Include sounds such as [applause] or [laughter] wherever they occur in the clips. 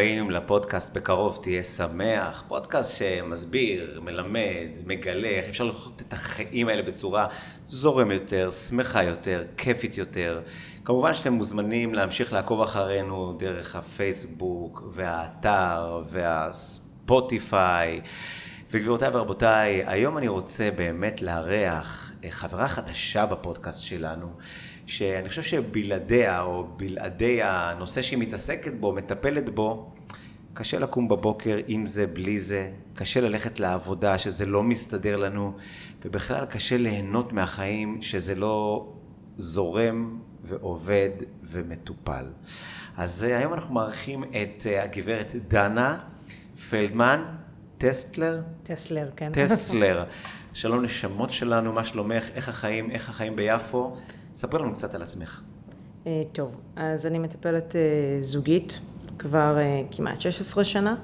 הבאים לפודקאסט בקרוב תהיה שמח, פודקאסט שמסביר, מלמד, מגלה איך אפשר לחיות את החיים האלה בצורה זורם יותר, שמחה יותר, כיפית יותר. כמובן שאתם מוזמנים להמשיך לעקוב אחרינו דרך הפייסבוק והאתר והספוטיפיי. וגבירותיי ורבותיי, היום אני רוצה באמת לארח חברה חדשה בפודקאסט שלנו. שאני חושב שבלעדיה, או בלעדי הנושא שהיא מתעסקת בו, מטפלת בו, קשה לקום בבוקר עם זה, בלי זה, קשה ללכת לעבודה, שזה לא מסתדר לנו, ובכלל קשה ליהנות מהחיים, שזה לא זורם ועובד ומטופל. אז אה, היום אנחנו מארחים את אה, הגברת דנה פלדמן, טסטלר? טסלר, כן. טסלר. [laughs] שלום נשמות שלנו, מה שלומך, איך החיים, איך החיים ביפו? ספר לנו קצת על עצמך. אה, טוב, אז אני מטפלת אה, זוגית כבר אה, כמעט 16 שנה.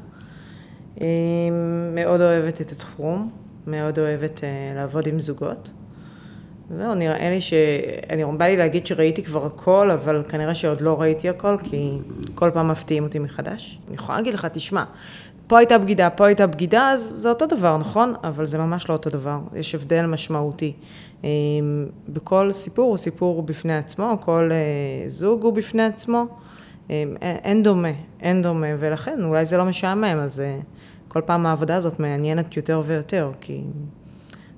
מאוד אוהבת את התחום, מאוד אוהבת לעבוד עם זוגות. זהו, נראה לי ש... אני בא לי להגיד שראיתי כבר הכל, אבל כנראה שעוד לא ראיתי הכל, כי כל פעם מפתיעים אותי מחדש. אני יכולה להגיד לך, תשמע, פה הייתה בגידה, פה הייתה בגידה, אז זה אותו דבר, נכון? אבל זה ממש לא אותו דבר, יש הבדל משמעותי. בכל סיפור הוא סיפור בפני עצמו, כל אה, זוג הוא בפני עצמו. אמ, אין דומה, אין דומה, ולכן אולי זה לא משעמם, אז אה, כל פעם העבודה הזאת מעניינת יותר ויותר, כי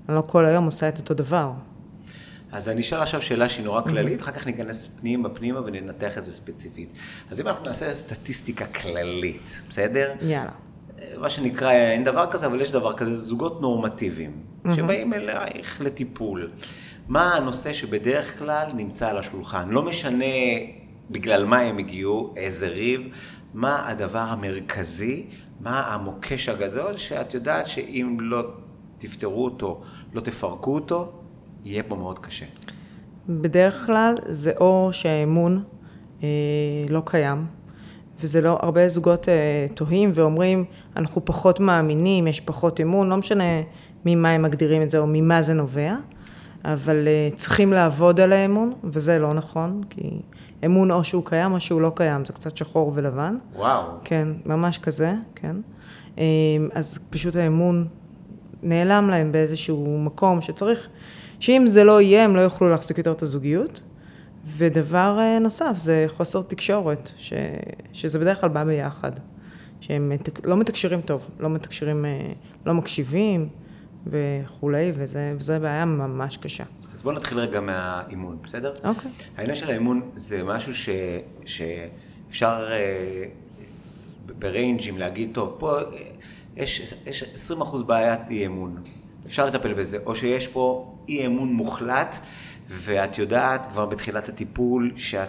אני לא כל היום עושה את אותו דבר. אז אני אשאל עכשיו שאלה שהיא נורא כללית, אחר כך ניכנס פנימה פנימה וננתח את זה ספציפית. אז אם אנחנו נעשה סטטיסטיקה כללית, בסדר? יאללה. מה שנקרא, אין דבר כזה, אבל יש דבר כזה, זוגות נורמטיביים, mm-hmm. שבאים אלייך לטיפול. מה הנושא שבדרך כלל נמצא על השולחן? לא משנה בגלל מה הם הגיעו, איזה ריב, מה הדבר המרכזי, מה המוקש הגדול, שאת יודעת שאם לא תפתרו אותו, לא תפרקו אותו, יהיה פה מאוד קשה. בדרך כלל זה או שהאמון אה, לא קיים, וזה לא, הרבה זוגות אה, תוהים ואומרים, אנחנו פחות מאמינים, יש פחות אמון, לא משנה ממה הם מגדירים את זה או ממה זה נובע, אבל אה, צריכים לעבוד על האמון, וזה לא נכון, כי אמון או שהוא קיים או שהוא לא קיים, זה קצת שחור ולבן. וואו. כן, ממש כזה, כן. אה, אז פשוט האמון נעלם להם באיזשהו מקום שצריך, שאם זה לא יהיה, הם לא יוכלו להחזיק יותר את הזוגיות. ודבר אה, נוסף זה חוסר תקשורת, ש, שזה בדרך כלל בא ביחד, שהם לא מתקשרים טוב, לא מתקשרים, אה, לא מקשיבים וכולי, וזה, וזה בעיה ממש קשה. אז בואו נתחיל רגע מהאימון, בסדר? אוקיי. העניין של האימון זה משהו ש, שאפשר אה, בריינג'ים להגיד, טוב, פה יש, יש 20% בעיית אי אמון, אפשר לטפל בזה, או שיש פה אי אמון מוחלט. ואת יודעת כבר בתחילת הטיפול שאת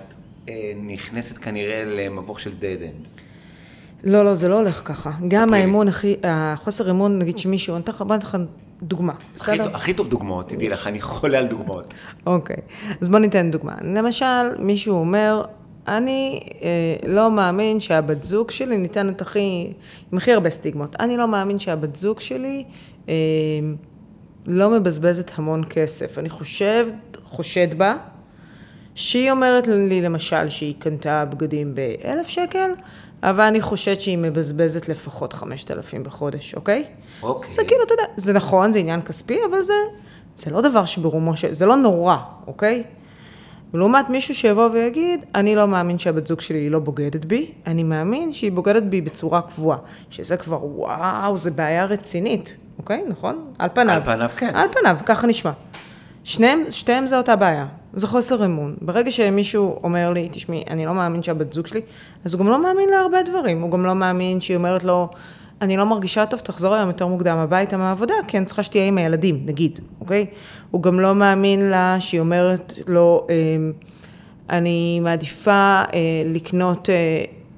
אה, נכנסת כנראה למבוך של dead end. לא, לא, זה לא הולך ככה. גם האמון, הכי, החוסר אמון, נגיד שמישהו, אני אתן לך דוגמה, בסדר? הכי, הכי טוב דוגמאות, תדעי לך, אני חולה על דוגמאות. אוקיי, אז בוא ניתן דוגמה. למשל, מישהו אומר, אני אה, לא מאמין שהבת זוג שלי, ניתן את הכי, עם הכי הרבה סטיגמות, אני לא מאמין שהבת זוג שלי אה, לא מבזבזת המון כסף. אני חושב, חושד בה, שהיא אומרת לי למשל שהיא קנתה בגדים באלף שקל, אבל אני חושד שהיא מבזבזת לפחות חמשת אלפים בחודש, אוקיי? אוקיי. זה כאילו, אתה יודע, זה נכון, זה עניין כספי, אבל זה, זה לא דבר שברומו של... זה לא נורא, אוקיי? ולעומת מישהו שיבוא ויגיד, אני לא מאמין שהבת זוג שלי לא בוגדת בי, אני מאמין שהיא בוגדת בי בצורה קבועה. שזה כבר, וואו, זה בעיה רצינית, אוקיי? נכון? על פניו. על פניו, כן. על פניו, ככה נשמע. שניהם, שתיהם זה אותה בעיה, זה חוסר אמון. ברגע שמישהו אומר לי, תשמעי, אני לא מאמין שהבת זוג שלי, אז הוא גם לא מאמין להרבה דברים. הוא גם לא מאמין שהיא אומרת לו, אני לא מרגישה טוב, תחזור היום יותר מוקדם הביתה מהעבודה, כי אני צריכה שתהיה עם הילדים, נגיד, אוקיי? הוא גם לא מאמין לה שהיא אומרת לו, אמ, אני מעדיפה אה, לקנות אה,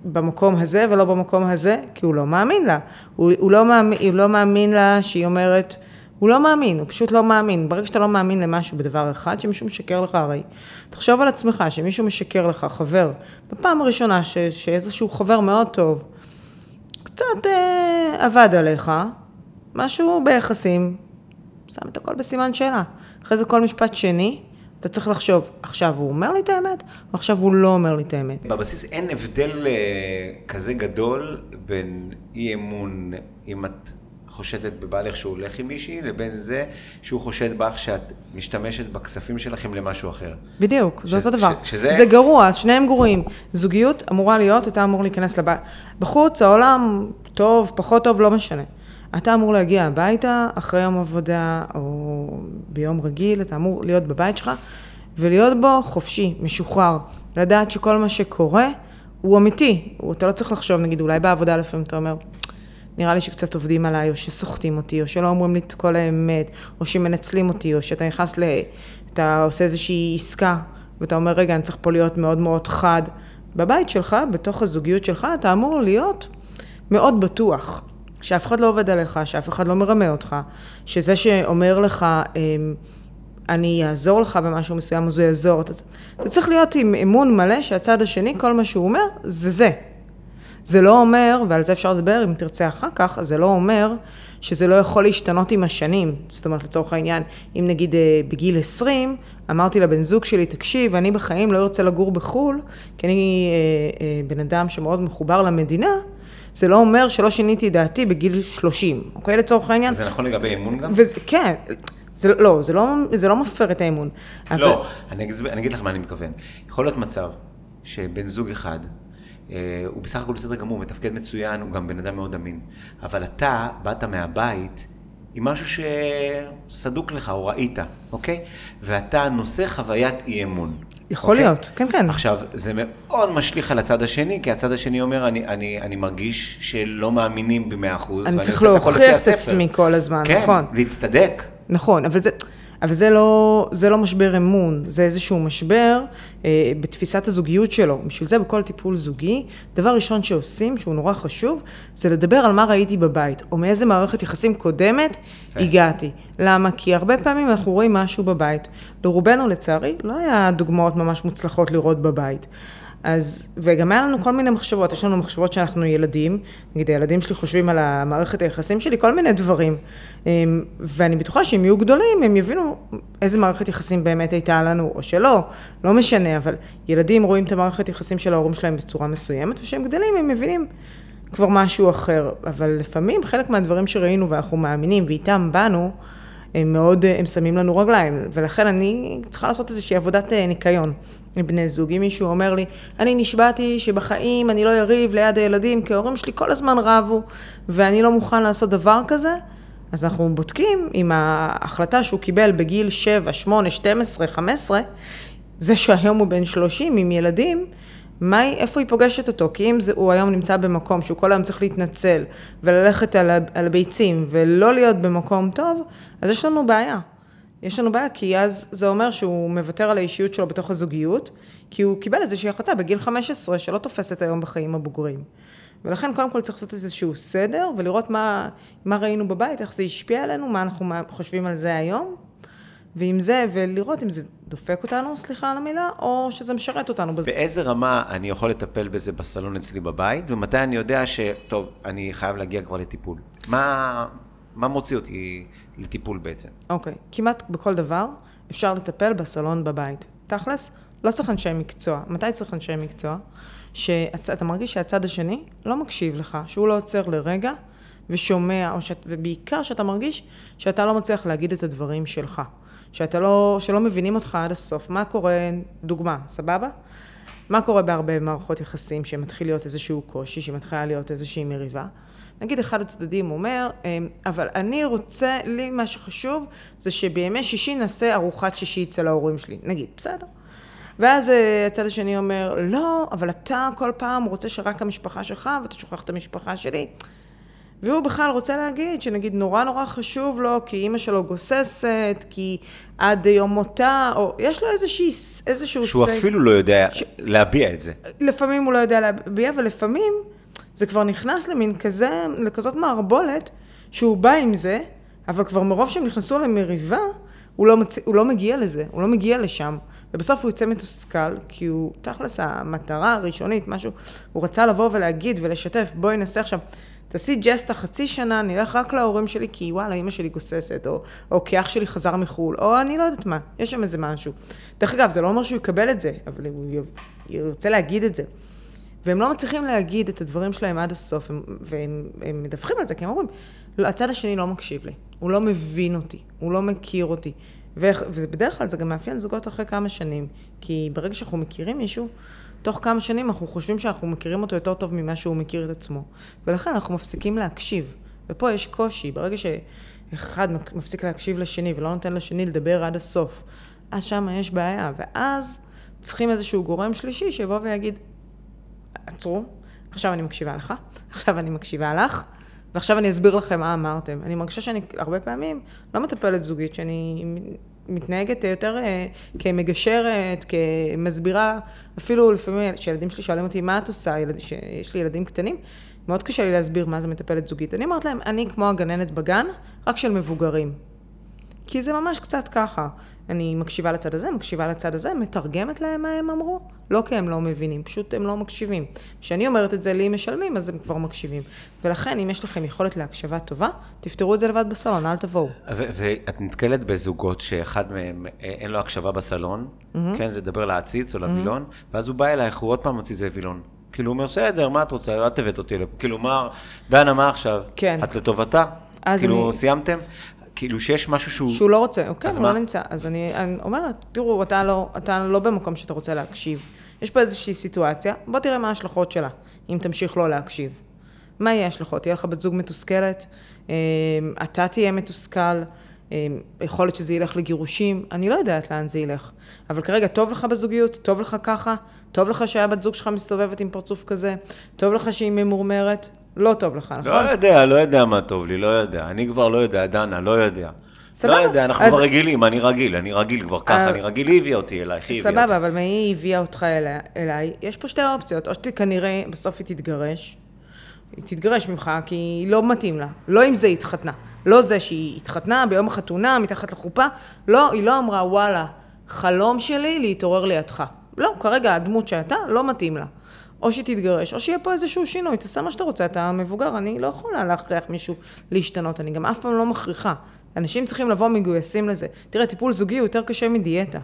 במקום הזה ולא במקום הזה, כי הוא לא מאמין לה. הוא, הוא, לא, מאמין, הוא לא מאמין לה שהיא אומרת, הוא לא מאמין, הוא פשוט לא מאמין. ברגע שאתה לא מאמין למשהו בדבר אחד, שמישהו משקר לך הרי, תחשוב על עצמך שמישהו משקר לך, חבר, בפעם הראשונה ש, שאיזשהו חבר מאוד טוב, קצת אה, עבד עליך, משהו ביחסים, שם את הכל בסימן שאלה. אחרי זה כל משפט שני, אתה צריך לחשוב, עכשיו הוא אומר לי את האמת, או עכשיו הוא לא אומר לי את האמת. בבסיס אין הבדל אה, כזה גדול בין אי אמון, אם את חושדת בבעלך שהוא הולך עם מישהי, לבין זה שהוא חושד בך שאת משתמשת בכספים שלכם למשהו אחר. בדיוק, זה ש- אותו דבר. ש- שזה- זה גרוע, שניהם גרועים. זוגיות אמורה להיות, אתה אמור להיכנס לבית. בחוץ העולם טוב, פחות טוב, לא משנה. אתה אמור להגיע הביתה אחרי יום עבודה או ביום רגיל, אתה אמור להיות בבית שלך ולהיות בו חופשי, משוחרר. לדעת שכל מה שקורה הוא אמיתי. אתה לא צריך לחשוב, נגיד, אולי בעבודה לפעמים אתה אומר, נראה לי שקצת עובדים עליי, או שסוחטים אותי, או שלא אומרים לי את כל האמת, או שמנצלים אותי, או שאתה נכנס ל... אתה עושה איזושהי עסקה, ואתה אומר, רגע, אני צריך פה להיות מאוד מאוד חד. בבית שלך, בתוך הזוגיות שלך, אתה אמור להיות מאוד בטוח. שאף אחד לא עובד עליך, שאף אחד לא מרמה אותך, שזה שאומר לך, אמ, אני אעזור לך במשהו מסוים, אז הוא יעזור. אתה, אתה צריך להיות עם אמון מלא שהצד השני, כל מה שהוא אומר, זה זה. זה לא אומר, ועל זה אפשר לדבר אם תרצה אחר כך, זה לא אומר שזה לא יכול להשתנות עם השנים. זאת אומרת, לצורך העניין, אם נגיד אה, בגיל 20, אמרתי לבן זוג שלי, תקשיב, אני בחיים לא ארצה לגור בחו"ל, כי אני אה, אה, בן אדם שמאוד מחובר למדינה, זה לא אומר שלא שיניתי דעתי בגיל 30, אוקיי? לצורך העניין. זה נכון לגבי אמון גם? וזה, כן, זה, לא, זה לא, זה לא מפר את האמון. לא, אני אגיד, אני אגיד לך מה אני מתכוון. יכול להיות מצב שבן זוג אחד, אה, הוא בסך הכל בסדר גמור, מתפקד מצוין, הוא גם בן אדם מאוד אמין. אבל אתה באת מהבית עם משהו שסדוק לך או ראית, אוקיי? ואתה נושא חוויית אי אמון. יכול אוקיי? להיות, כן, כן. עכשיו, זה מאוד משליך על הצד השני, כי הצד השני אומר, אני, אני, אני מרגיש שלא מאמינים במאה אחוז. אני ואני צריך את להוכיח את הספר." עצמי כל הזמן, כן, נכון. להצטדק. נכון, אבל זה, אבל זה לא, זה לא משבר אמון, זה איזשהו משבר אה, בתפיסת הזוגיות שלו. בשביל זה בכל טיפול זוגי, דבר ראשון שעושים, שהוא נורא חשוב, זה לדבר על מה ראיתי בבית, או מאיזה מערכת יחסים קודמת הגעתי. למה? כי הרבה פעמים אנחנו רואים משהו בבית. לרובנו, לצערי, לא היה דוגמאות ממש מוצלחות לראות בבית. אז, וגם היה לנו כל מיני מחשבות, יש לנו מחשבות שאנחנו ילדים, נגיד הילדים שלי חושבים על המערכת היחסים שלי, כל מיני דברים. אמ, ואני בטוחה שאם יהיו גדולים, הם יבינו איזה מערכת יחסים באמת הייתה לנו, או שלא, לא משנה, אבל ילדים רואים את המערכת יחסים של ההורים שלהם בצורה מסוימת, וכשהם גדלים הם מבינים כבר משהו אחר. אבל לפעמים חלק מהדברים שראינו ואנחנו מאמינים, ואיתם באנו, הם מאוד, הם שמים לנו רגליים, ולכן אני צריכה לעשות איזושהי עבודת אה, ניקיון עם בני זוג. אם מישהו אומר לי, אני נשבעתי שבחיים אני לא יריב ליד הילדים, כי ההורים שלי כל הזמן רבו, ואני לא מוכן לעשות דבר כזה, אז אנחנו בודקים אם ההחלטה שהוא קיבל בגיל 7, 8, 12, 15, זה שהיום הוא בן 30 עם ילדים, מה, איפה היא פוגשת אותו? כי אם זה, הוא היום נמצא במקום שהוא כל היום צריך להתנצל וללכת על, על הביצים ולא להיות במקום טוב, אז יש לנו בעיה. יש לנו בעיה, כי אז זה אומר שהוא מוותר על האישיות שלו בתוך הזוגיות, כי הוא קיבל איזושהי החלטה בגיל 15 שלא תופסת היום בחיים הבוגרים. ולכן קודם כל צריך לעשות איזשהו סדר ולראות מה, מה ראינו בבית, איך זה השפיע עלינו, מה אנחנו חושבים על זה היום, ועם זה, ולראות אם זה דופק אותנו, סליחה על המילה, או שזה משרת אותנו. בז- באיזה רמה אני יכול לטפל בזה בסלון אצלי בבית, ומתי אני יודע ש... טוב, אני חייב להגיע כבר לטיפול. מה, מה מוציא אותי לטיפול בעצם? אוקיי, כמעט בכל דבר אפשר לטפל בסלון בבית. תכלס, לא צריך אנשי מקצוע. מתי צריך אנשי מקצוע? שאתה מרגיש שהצד השני לא מקשיב לך, שהוא לא עוצר לרגע ושומע, שאת, ובעיקר שאתה מרגיש שאתה לא מצליח להגיד את הדברים שלך. שאתה לא, שלא מבינים אותך עד הסוף. מה קורה, דוגמה, סבבה? מה קורה בהרבה מערכות יחסים שמתחיל להיות איזשהו קושי, שמתחילה להיות איזושהי מריבה? נגיד אחד הצדדים אומר, "אמ, אבל אני רוצה, לי מה שחשוב זה שבימי שישי נעשה ארוחת שישי אצל ההורים שלי, נגיד, בסדר. ואז אה, הצד השני אומר, לא, אבל אתה כל פעם רוצה שרק המשפחה שלך ואתה שוכח את המשפחה שלי. והוא בכלל רוצה להגיד שנגיד נורא נורא חשוב לו כי אימא שלו גוססת, כי עד יום מותה, או יש לו איזושהי, איזשהו... שהוא say- אפילו לא יודע להביע את זה. לפעמים הוא לא יודע להביע, ולפעמים זה כבר נכנס למין כזה, לכזאת מערבולת, שהוא בא עם זה, אבל כבר מרוב שהם נכנסו למריבה, הוא לא, מצ... הוא לא מגיע לזה, הוא לא מגיע לשם. ובסוף הוא יוצא מתוסכל, כי הוא, תכלס, המטרה הראשונית, משהו, הוא רצה לבוא ולהגיד ולשתף, בואי נעשה עכשיו, תעשי ג'סטה חצי שנה, נלך רק להורים שלי, כי וואלה, אימא שלי גוססת, או, או כי אח שלי חזר מחו"ל, או אני לא יודעת מה, יש שם איזה משהו. דרך אגב, זה לא אומר שהוא יקבל את זה, אבל הוא ירצה להגיד את זה. והם לא מצליחים להגיד את הדברים שלהם עד הסוף, הם, והם הם מדווחים על זה, כי הם אומרים, לא, הצד השני לא מקשיב לי, הוא לא מבין אותי, הוא לא מכיר אותי. ובדרך כלל זה גם מאפיין זוגות אחרי כמה שנים, כי ברגע שאנחנו מכירים מישהו, תוך כמה שנים אנחנו חושבים שאנחנו מכירים אותו יותר טוב ממה שהוא מכיר את עצמו. ולכן אנחנו מפסיקים להקשיב. ופה יש קושי, ברגע שאחד מפסיק להקשיב לשני ולא נותן לשני לדבר עד הסוף, אז שם יש בעיה. ואז צריכים איזשהו גורם שלישי שיבוא ויגיד, עצרו, עכשיו אני מקשיבה לך, עכשיו אני מקשיבה לך, ועכשיו אני אסביר לכם מה אמרתם. אני מרגישה שאני הרבה פעמים לא מטפלת זוגית, שאני מתנהגת יותר אה, כמגשרת, כמסבירה, אפילו לפעמים כשילדים שלי שואלים אותי, מה את עושה, שיש לי ילדים קטנים, מאוד קשה לי להסביר מה זה מטפלת זוגית. אני אומרת להם, אני כמו הגננת בגן, רק של מבוגרים. כי זה ממש קצת ככה. אני מקשיבה לצד הזה, מקשיבה לצד הזה, מתרגמת להם מה הם אמרו. לא כי הם לא מבינים, פשוט הם לא מקשיבים. כשאני אומרת את זה, לי משלמים, אז הם כבר מקשיבים. ולכן, אם יש לכם יכולת להקשבה טובה, תפתרו את זה לבד בסלון, אל תבואו. ואת נתקלת בזוגות שאחד מהם אה, אין לו הקשבה בסלון, mm-hmm. כן, זה לדבר לעציץ או לווילון, mm-hmm. ואז הוא בא אלייך, הוא עוד פעם מוציא איזה וילון. כאילו, הוא אומר, בסדר, מה את רוצה? את הבאת אותי לפה. כאילו, מה, דנה, מה עכשיו? כן. את לטובתה? כאילו, אני... סיימתם? כאילו שיש משהו שהוא... שהוא לא רוצה, אוקיי, הוא לא נמצא. אז אני, אני אומרת, תראו, אתה לא, אתה לא במקום שאתה רוצה להקשיב. יש פה איזושהי סיטואציה, בוא תראה מה ההשלכות שלה, אם תמשיך לא להקשיב. מה יהיה ההשלכות? תהיה לך בת זוג מתוסכלת, אמ, אתה תהיה מתוסכל, אמ, יכול להיות שזה ילך לגירושים, אני לא יודעת לאן זה ילך. אבל כרגע טוב לך בזוגיות, טוב לך ככה, טוב לך שהבת זוג שלך מסתובבת עם פרצוף כזה, טוב לך שהיא ממורמרת, לא טוב לך, נכון? לא יודע, לא יודע מה טוב לי, לא יודע. אני כבר לא יודע, דנה, לא יודע. סבבה. לא יודע, אנחנו אז... כבר רגילים, אני רגיל, אני רגיל כבר ככה, אה, אני רגיל, היא הביאה אותי אלייך, היא הביאה אותי. סבבה, אבל היא הביאה אותך אליי, אליי, יש פה שתי אופציות, או שכנראה בסוף היא תתגרש, היא תתגרש ממך, כי היא לא מתאים לה, לא עם זה היא התחתנה. לא זה שהיא התחתנה ביום החתונה, מתחת לחופה, לא, היא לא אמרה, וואלה, חלום שלי להתעורר לידך. לא, כרגע הדמות שאתה לא מתאים לה. או שהיא תתגרש, או שיהיה פה איזשהו שינוי, תעשה מה שאתה רוצה, אתה מבוגר, אני לא יכולה להכריח מישהו להשתנות, אני גם אף פעם לא מכריחה. אנשים צריכים לבוא מגויסים לזה. תראה, טיפול זוגי הוא יותר קשה מדיאטה.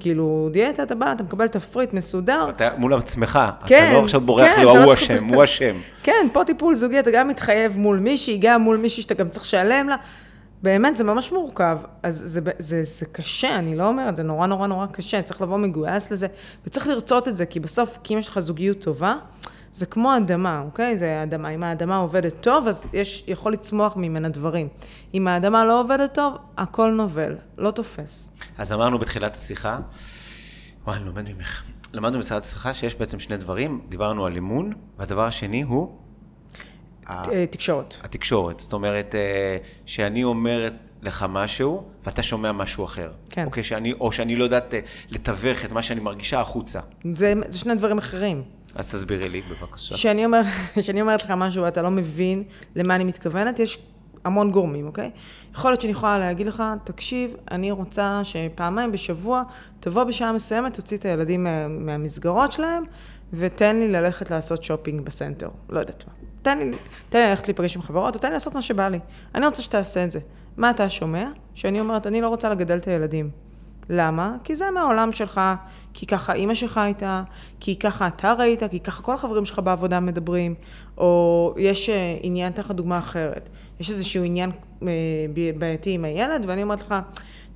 כאילו, דיאטה, אתה בא, אתה מקבל תפריט מסודר. אתה מול עצמך, כן, אתה לא עכשיו בורח כן, לו, לא הוא אשם, הוא אשם. כן, פה טיפול זוגי, אתה גם מתחייב מול מישהי, גם מול מישהי שאתה גם צריך לשלם לה. באמת, זה ממש מורכב. אז זה, זה, זה, זה קשה, אני לא אומרת, זה נורא נורא נורא קשה, צריך לבוא מגויס לזה, וצריך לרצות את זה, כי בסוף, כי אם יש לך זוגיות טובה, זה כמו אדמה, אוקיי? זה אדמה. אם האדמה עובדת טוב, אז יש, יכול לצמוח ממנה דברים. אם האדמה לא עובדת טוב, הכל נובל, לא תופס. אז אמרנו בתחילת השיחה, וואי, אני לומד ממך. למדנו בתחילת השיחה שיש בעצם שני דברים, דיברנו על אימון, והדבר השני הוא? אה, תקשורת. התקשורת, זאת אומרת, אה, שאני אומרת לך משהו, ואתה שומע משהו אחר. כן. אוקיי, שאני, או שאני לא יודעת אה, לתווך את מה שאני מרגישה החוצה. זה, זה שני דברים אחרים. אז תסבירי לי, בבקשה. כשאני אומר, [laughs] אומרת לך משהו ואתה לא מבין למה אני מתכוונת, יש המון גורמים, אוקיי? יכול להיות שאני יכולה להגיד לך, תקשיב, אני רוצה שפעמיים בשבוע תבוא בשעה מסוימת, תוציא את הילדים מה, מהמסגרות שלהם, ותן לי ללכת לעשות שופינג בסנטר. לא יודעת מה. תן לי, תן לי ללכת להיפגש עם חברות, או תן לי לעשות מה שבא לי. אני רוצה שתעשה את זה. מה אתה שומע? שאני אומרת, אני לא רוצה לגדל את הילדים. למה? כי זה מהעולם שלך, כי ככה אימא שלך הייתה, כי ככה אתה ראית, כי ככה כל החברים שלך בעבודה מדברים, או יש אה, עניין, אתן לך דוגמה אחרת, יש איזשהו עניין אה, בעייתי עם הילד, ואני אומרת לך,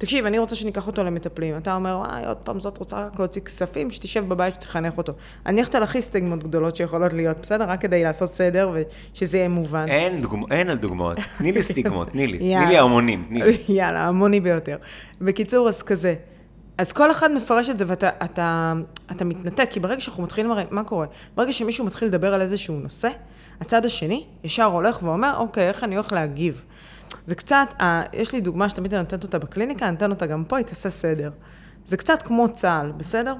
תקשיב, אני רוצה שניקח אותו למטפלים. אתה אומר, וואי, עוד פעם זאת רוצה רק להוציא כספים, שתשב בבית שתחנך אותו. אני הולכת על הכי סטיגמות גדולות שיכולות להיות, בסדר? רק כדי לעשות סדר ושזה יהיה מובן. אין, דוגמא, אין על דוגמאות. תני לי סטיגמות, תני לי. תני לי המונים, תני לי. [laughs] יאללה, המוני ביותר. בקיצור, אז כזה. אז כל אחד מפרש את זה ואתה אתה, אתה מתנתק, כי ברגע שאנחנו מתחילים, הרי, מה קורה? ברגע שמישהו מתחיל לדבר על איזשהו נושא, הצד השני ישר הולך ואומר, אוקיי, איך אני הולך להגיב? זה קצת, אה, יש לי דוגמה שתמיד אני נותנת אותה בקליניקה, אני אתן אותה גם פה, היא תעשה סדר. זה קצת כמו צה"ל, בסדר?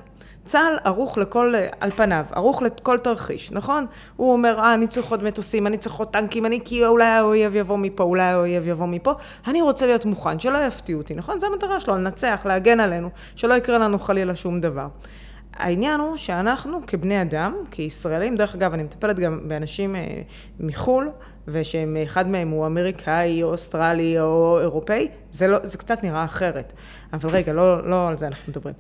צה"ל ערוך לכל, על פניו, ערוך לכל תרחיש, נכון? הוא אומר, אה, אני צריך עוד מטוסים, אני צריך עוד טנקים, אני כי אולי האויב יבוא מפה, אולי האויב יבוא מפה. אני רוצה להיות מוכן, שלא יפתיעו אותי, נכון? זו המטרה שלו, לנצח, להגן עלינו, שלא יקרה לנו חלילה שום דבר. העניין הוא שאנחנו כבני אדם, כישראלים, דרך אגב, אני מטפלת גם באנשים אה, מחו"ל, ושאחד מהם הוא אמריקאי, או אוסטרלי, או אירופאי, זה, לא, זה קצת נראה אחרת. אבל רגע, לא, לא על זה אנחנו מדברים.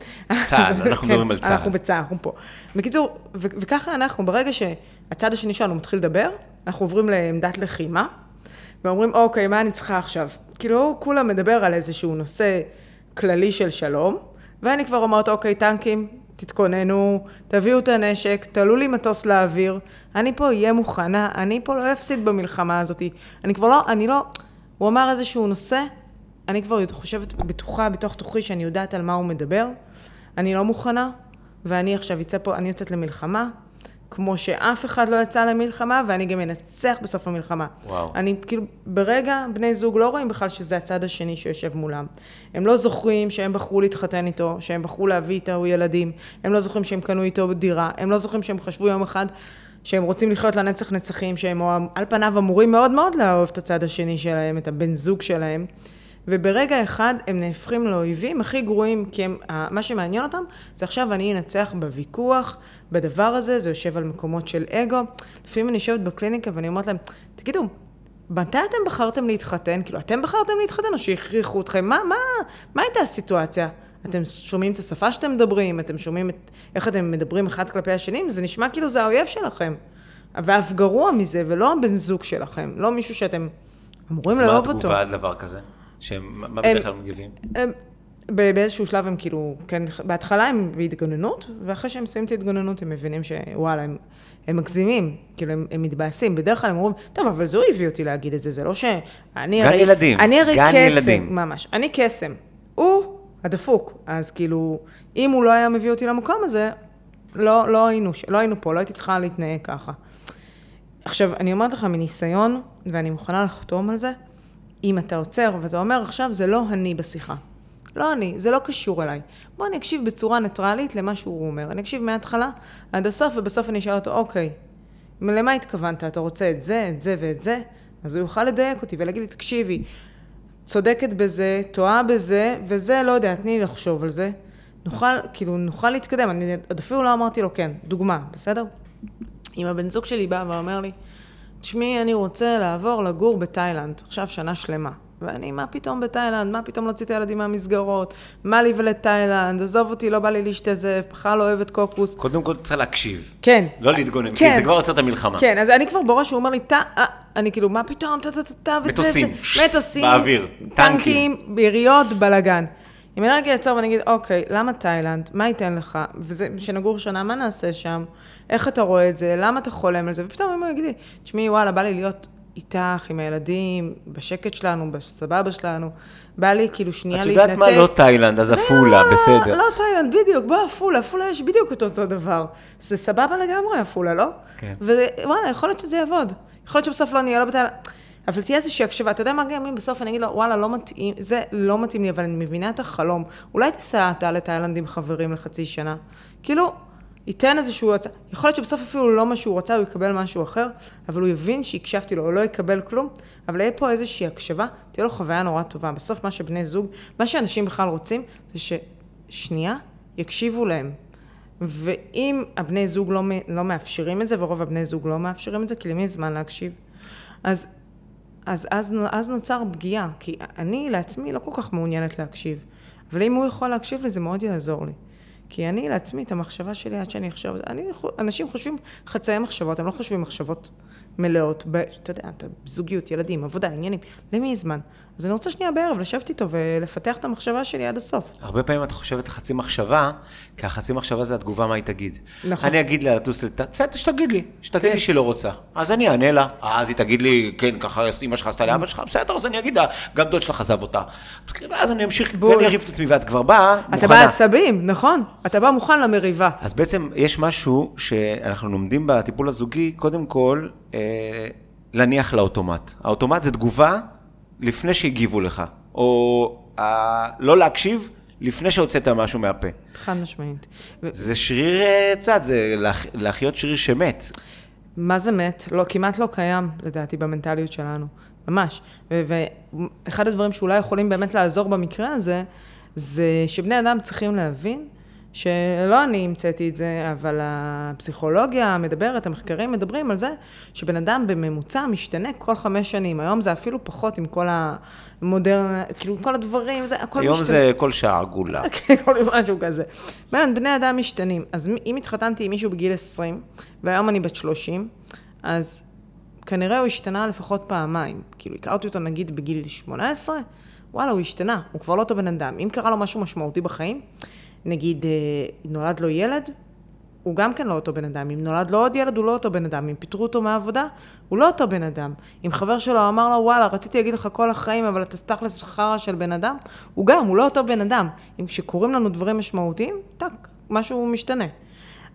צה"ל, אנחנו [laughs] מדברים על צה"ל. אנחנו בצה"ל, אנחנו פה. בקיצור, ו- וככה אנחנו, ברגע שהצד השני שלנו מתחיל לדבר, אנחנו עוברים לעמדת לחימה, ואומרים, אוקיי, מה אני צריכה עכשיו? כאילו, כולם מדבר על איזשהו נושא כללי של שלום, ואני כבר אומרת, אוקיי, טנקים, תתכוננו, תביאו את הנשק, תעלו לי מטוס לאוויר, אני פה אהיה מוכנה, אני פה לא אפסיד במלחמה הזאת. אני כבר לא, אני לא, הוא אמר איזשהו נושא, אני כבר חושבת, בטוחה, בתוך תוכי, שאני יודעת על מה הוא מדבר, אני לא מוכנה, ואני עכשיו אצא פה, אני יוצאת למלחמה, כמו שאף אחד לא יצא למלחמה, ואני גם אנצח בסוף המלחמה. וואו. אני כאילו, ברגע, בני זוג לא רואים בכלל שזה הצד השני שיושב מולם. הם לא זוכרים שהם בחרו להתחתן איתו, שהם בחרו להביא איתו ילדים, הם לא זוכרים שהם קנו איתו דירה, הם לא זוכרים שהם חשבו יום אחד שהם רוצים לחיות לנצח נצחים, שהם על פניו אמורים מאוד מאוד לאהוב את הצד השני שלהם, את הבן זוג שלהם. וברגע אחד הם נהפכים לאויבים הכי גרועים, כי הם, מה שמעניין אותם זה עכשיו אני אנצח בוויכוח, בדבר הזה, זה יושב על מקומות של אגו. לפעמים אני יושבת בקליניקה ואני אומרת להם, תגידו, מתי אתם בחרתם להתחתן? כאילו, אתם בחרתם להתחתן או שהכריחו אתכם? מה, מה, מה הייתה הסיטואציה? אתם שומעים את השפה שאתם מדברים, אתם שומעים את, איך אתם מדברים אחד כלפי השני, זה נשמע כאילו זה האויב שלכם. ואף גרוע מזה, ולא הבן זוג שלכם, לא מישהו שאתם אמורים לאהוב אותו. אז מה התגובה על דבר כזה? שמה בדרך כלל מגיבים? באיזשהו שלב הם כאילו, כן, בהתחלה הם בהתגוננות, ואחרי שהם מסיימים את ההתגוננות הם מבינים שוואלה, הם, הם מגזימים, כאילו הם, הם מתבאסים. בדרך כלל הם אומרים, טוב, אבל זה הוא הביא אותי להגיד את זה, זה לא שאני גן הרי... ילדים, אני הרי גן קסם, ילדים. ממש. אני קסם. הוא הדפוק. אז כאילו, אם הוא לא היה מביא אותי למקום הזה, לא, לא, היינו, לא היינו פה, לא הייתי צריכה להתנהג ככה. עכשיו, אני אומרת לך מניסיון, ואני מוכנה לחתום על זה, אם אתה עוצר ואתה אומר, עכשיו זה לא אני בשיחה. לא אני, זה לא קשור אליי. בוא אני אקשיב בצורה ניטרלית למה שהוא אומר. אני אקשיב מההתחלה עד הסוף, ובסוף אני אשאל אותו, אוקיי, למה התכוונת? אתה רוצה את זה, את זה ואת זה? אז הוא יוכל לדייק אותי ולהגיד לי, תקשיבי, צודקת בזה, טועה בזה, וזה, לא יודע, תני לי לחשוב על זה. נוכל, כאילו, נוכל להתקדם. אני עוד אפילו לא אמרתי לו כן. דוגמה, בסדר? אם הבן זוג שלי בא ואומר לי, תשמעי, אני רוצה לעבור לגור בתאילנד, עכשיו שנה שלמה. ואני, מה פתאום בתאילנד? מה פתאום להוציא את הילדים מהמסגרות? מה לי ולתאילנד? עזוב אותי, לא בא לי להשתזף, בכלל לא אוהבת קוקוס. קודם כל צריך להקשיב. כן. לא להתגונן, כן. כי זה כבר עוצר את המלחמה. כן, אז אני כבר בראש, הוא אומר לי, טה, אה, אני כאילו, מה פתאום, טה, טה, טה, טה, מטוסים. מטוסים, באוויר. טנקים, יריות, בלאגן. אם אני רגע אעצור ואני אגיד, אוקיי, למה תאילנד? מה ייתן לך? וזה, שנגור שנה, מה נעשה שם? איך אתה רואה את זה? למה אתה חולם על זה? ופתאום אם הוא יגיד לי, תשמעי, וואלה, בא לי להיות איתך, עם הילדים, בשקט שלנו, בסבבה שלנו. בא לי כאילו שנייה את להתנתק. יודעת מה? לא תאילנד, אז עפולה, בסדר. לא תאילנד, בדיוק, בוא עפולה, עפולה יש בדיוק את אותו דבר. זה סבבה לגמרי עפולה, לא? כן. ווואלה, יכול להיות שזה יעבוד. יכול להיות שבסוף לא נהיה לא בתאילנד. אבל תהיה איזושהי הקשבה, אתה יודע מה גם אם בסוף אני אגיד לו, וואלה, לא מתאים, זה לא מתאים לי, אבל אני מבינה את החלום. אולי תיסע אתה לתאילנד עם חברים לחצי שנה. כאילו, ייתן איזשהו, הצ- יכול להיות שבסוף אפילו לא מה שהוא רצה, הוא יקבל משהו אחר, אבל הוא יבין שהקשבתי לו, הוא לא יקבל כלום, אבל יהיה פה איזושהי הקשבה, תהיה לו חוויה נורא טובה. בסוף מה שבני זוג, מה שאנשים בכלל רוצים, זה ששנייה יקשיבו להם. ואם הבני זוג לא, לא מאפשרים את זה, ורוב הבני זוג לא מאפשרים את זה, כי למי זמן להקשיב? אז, אז, אז, אז נוצר פגיעה, כי אני לעצמי לא כל כך מעוניינת להקשיב. אבל אם הוא יכול להקשיב לי, זה מאוד יעזור לי. כי אני לעצמי, את המחשבה שלי עד שאני אחשוב, אני, אנשים חושבים חצאי מחשבות, הם לא חושבים מחשבות מלאות, ב, אתה יודע, זוגיות, ילדים, עבודה, עניינים, למי זמן? אז אני רוצה שנייה בערב לשבת איתו ולפתח את המחשבה שלי עד הסוף. הרבה פעמים את חושבת חצי מחשבה, כי החצי מחשבה זה התגובה מה היא תגיד. נכון. אני אגיד לה לטוס לת... בסדר, שתגיד לי, שתגיד כן. לי שהיא לא רוצה. אז אני אענה לה, אז היא תגיד לי, כן, ככה אמא שלך עשתה לאבא שלך, בסדר, אז אני אגיד לה, גם דוד שלך עזב אותה. ואז אני אמשיך, בול. ואני אריב את עצמי, ואת כבר באה, אתה מוכנה. בא עצבים, נכון? אתה בא מוכן למריבה. אז בעצם יש משהו שאנחנו לומדים בטיפול הזוגי, קודם כל, אה, להניח לאוטומט. האוטומט זה תגובה לפני שהגיבו לך, או אה, לא להקשיב לפני שהוצאת משהו מהפה. חד משמעית. זה שריר, אה, את יודעת, זה להח- להחיות שריר שמת. מה זה מת? לא, כמעט לא קיים, לדעתי, במנטליות שלנו. ממש. ואחד הדברים שאולי יכולים באמת לעזור במקרה הזה, זה שבני אדם צריכים להבין שלא אני המצאתי את זה, אבל הפסיכולוגיה מדברת, המחקרים מדברים על זה שבן אדם בממוצע משתנה כל חמש שנים. היום זה אפילו פחות עם כל המודרנה, כאילו כל הדברים, זה הכל היום משתנה. זה כל שעה עגולה. [laughs] כן, כל משהו כזה. באמת, בני אדם משתנים. אז אם התחתנתי עם מישהו בגיל 20, והיום אני בת 30, אז כנראה הוא השתנה לפחות פעמיים. כאילו, הכרתי אותו נגיד בגיל 18, וואלה, הוא השתנה, הוא כבר לא אותו בן אדם. אם קרה לו משהו משמעותי בחיים, נגיד אה, נולד לו ילד, הוא גם כן לא אותו בן אדם. אם נולד לו עוד ילד, הוא לא אותו בן אדם. אם פיטרו אותו מהעבודה, הוא לא אותו בן אדם. אם חבר שלו אמר לו, וואלה, רציתי להגיד לך כל החיים, אבל אתה תכלס חרא של בן אדם, הוא גם, הוא לא אותו בן אדם. אם כשקורים לנו דברים משמעותיים, טאק, משהו משתנה.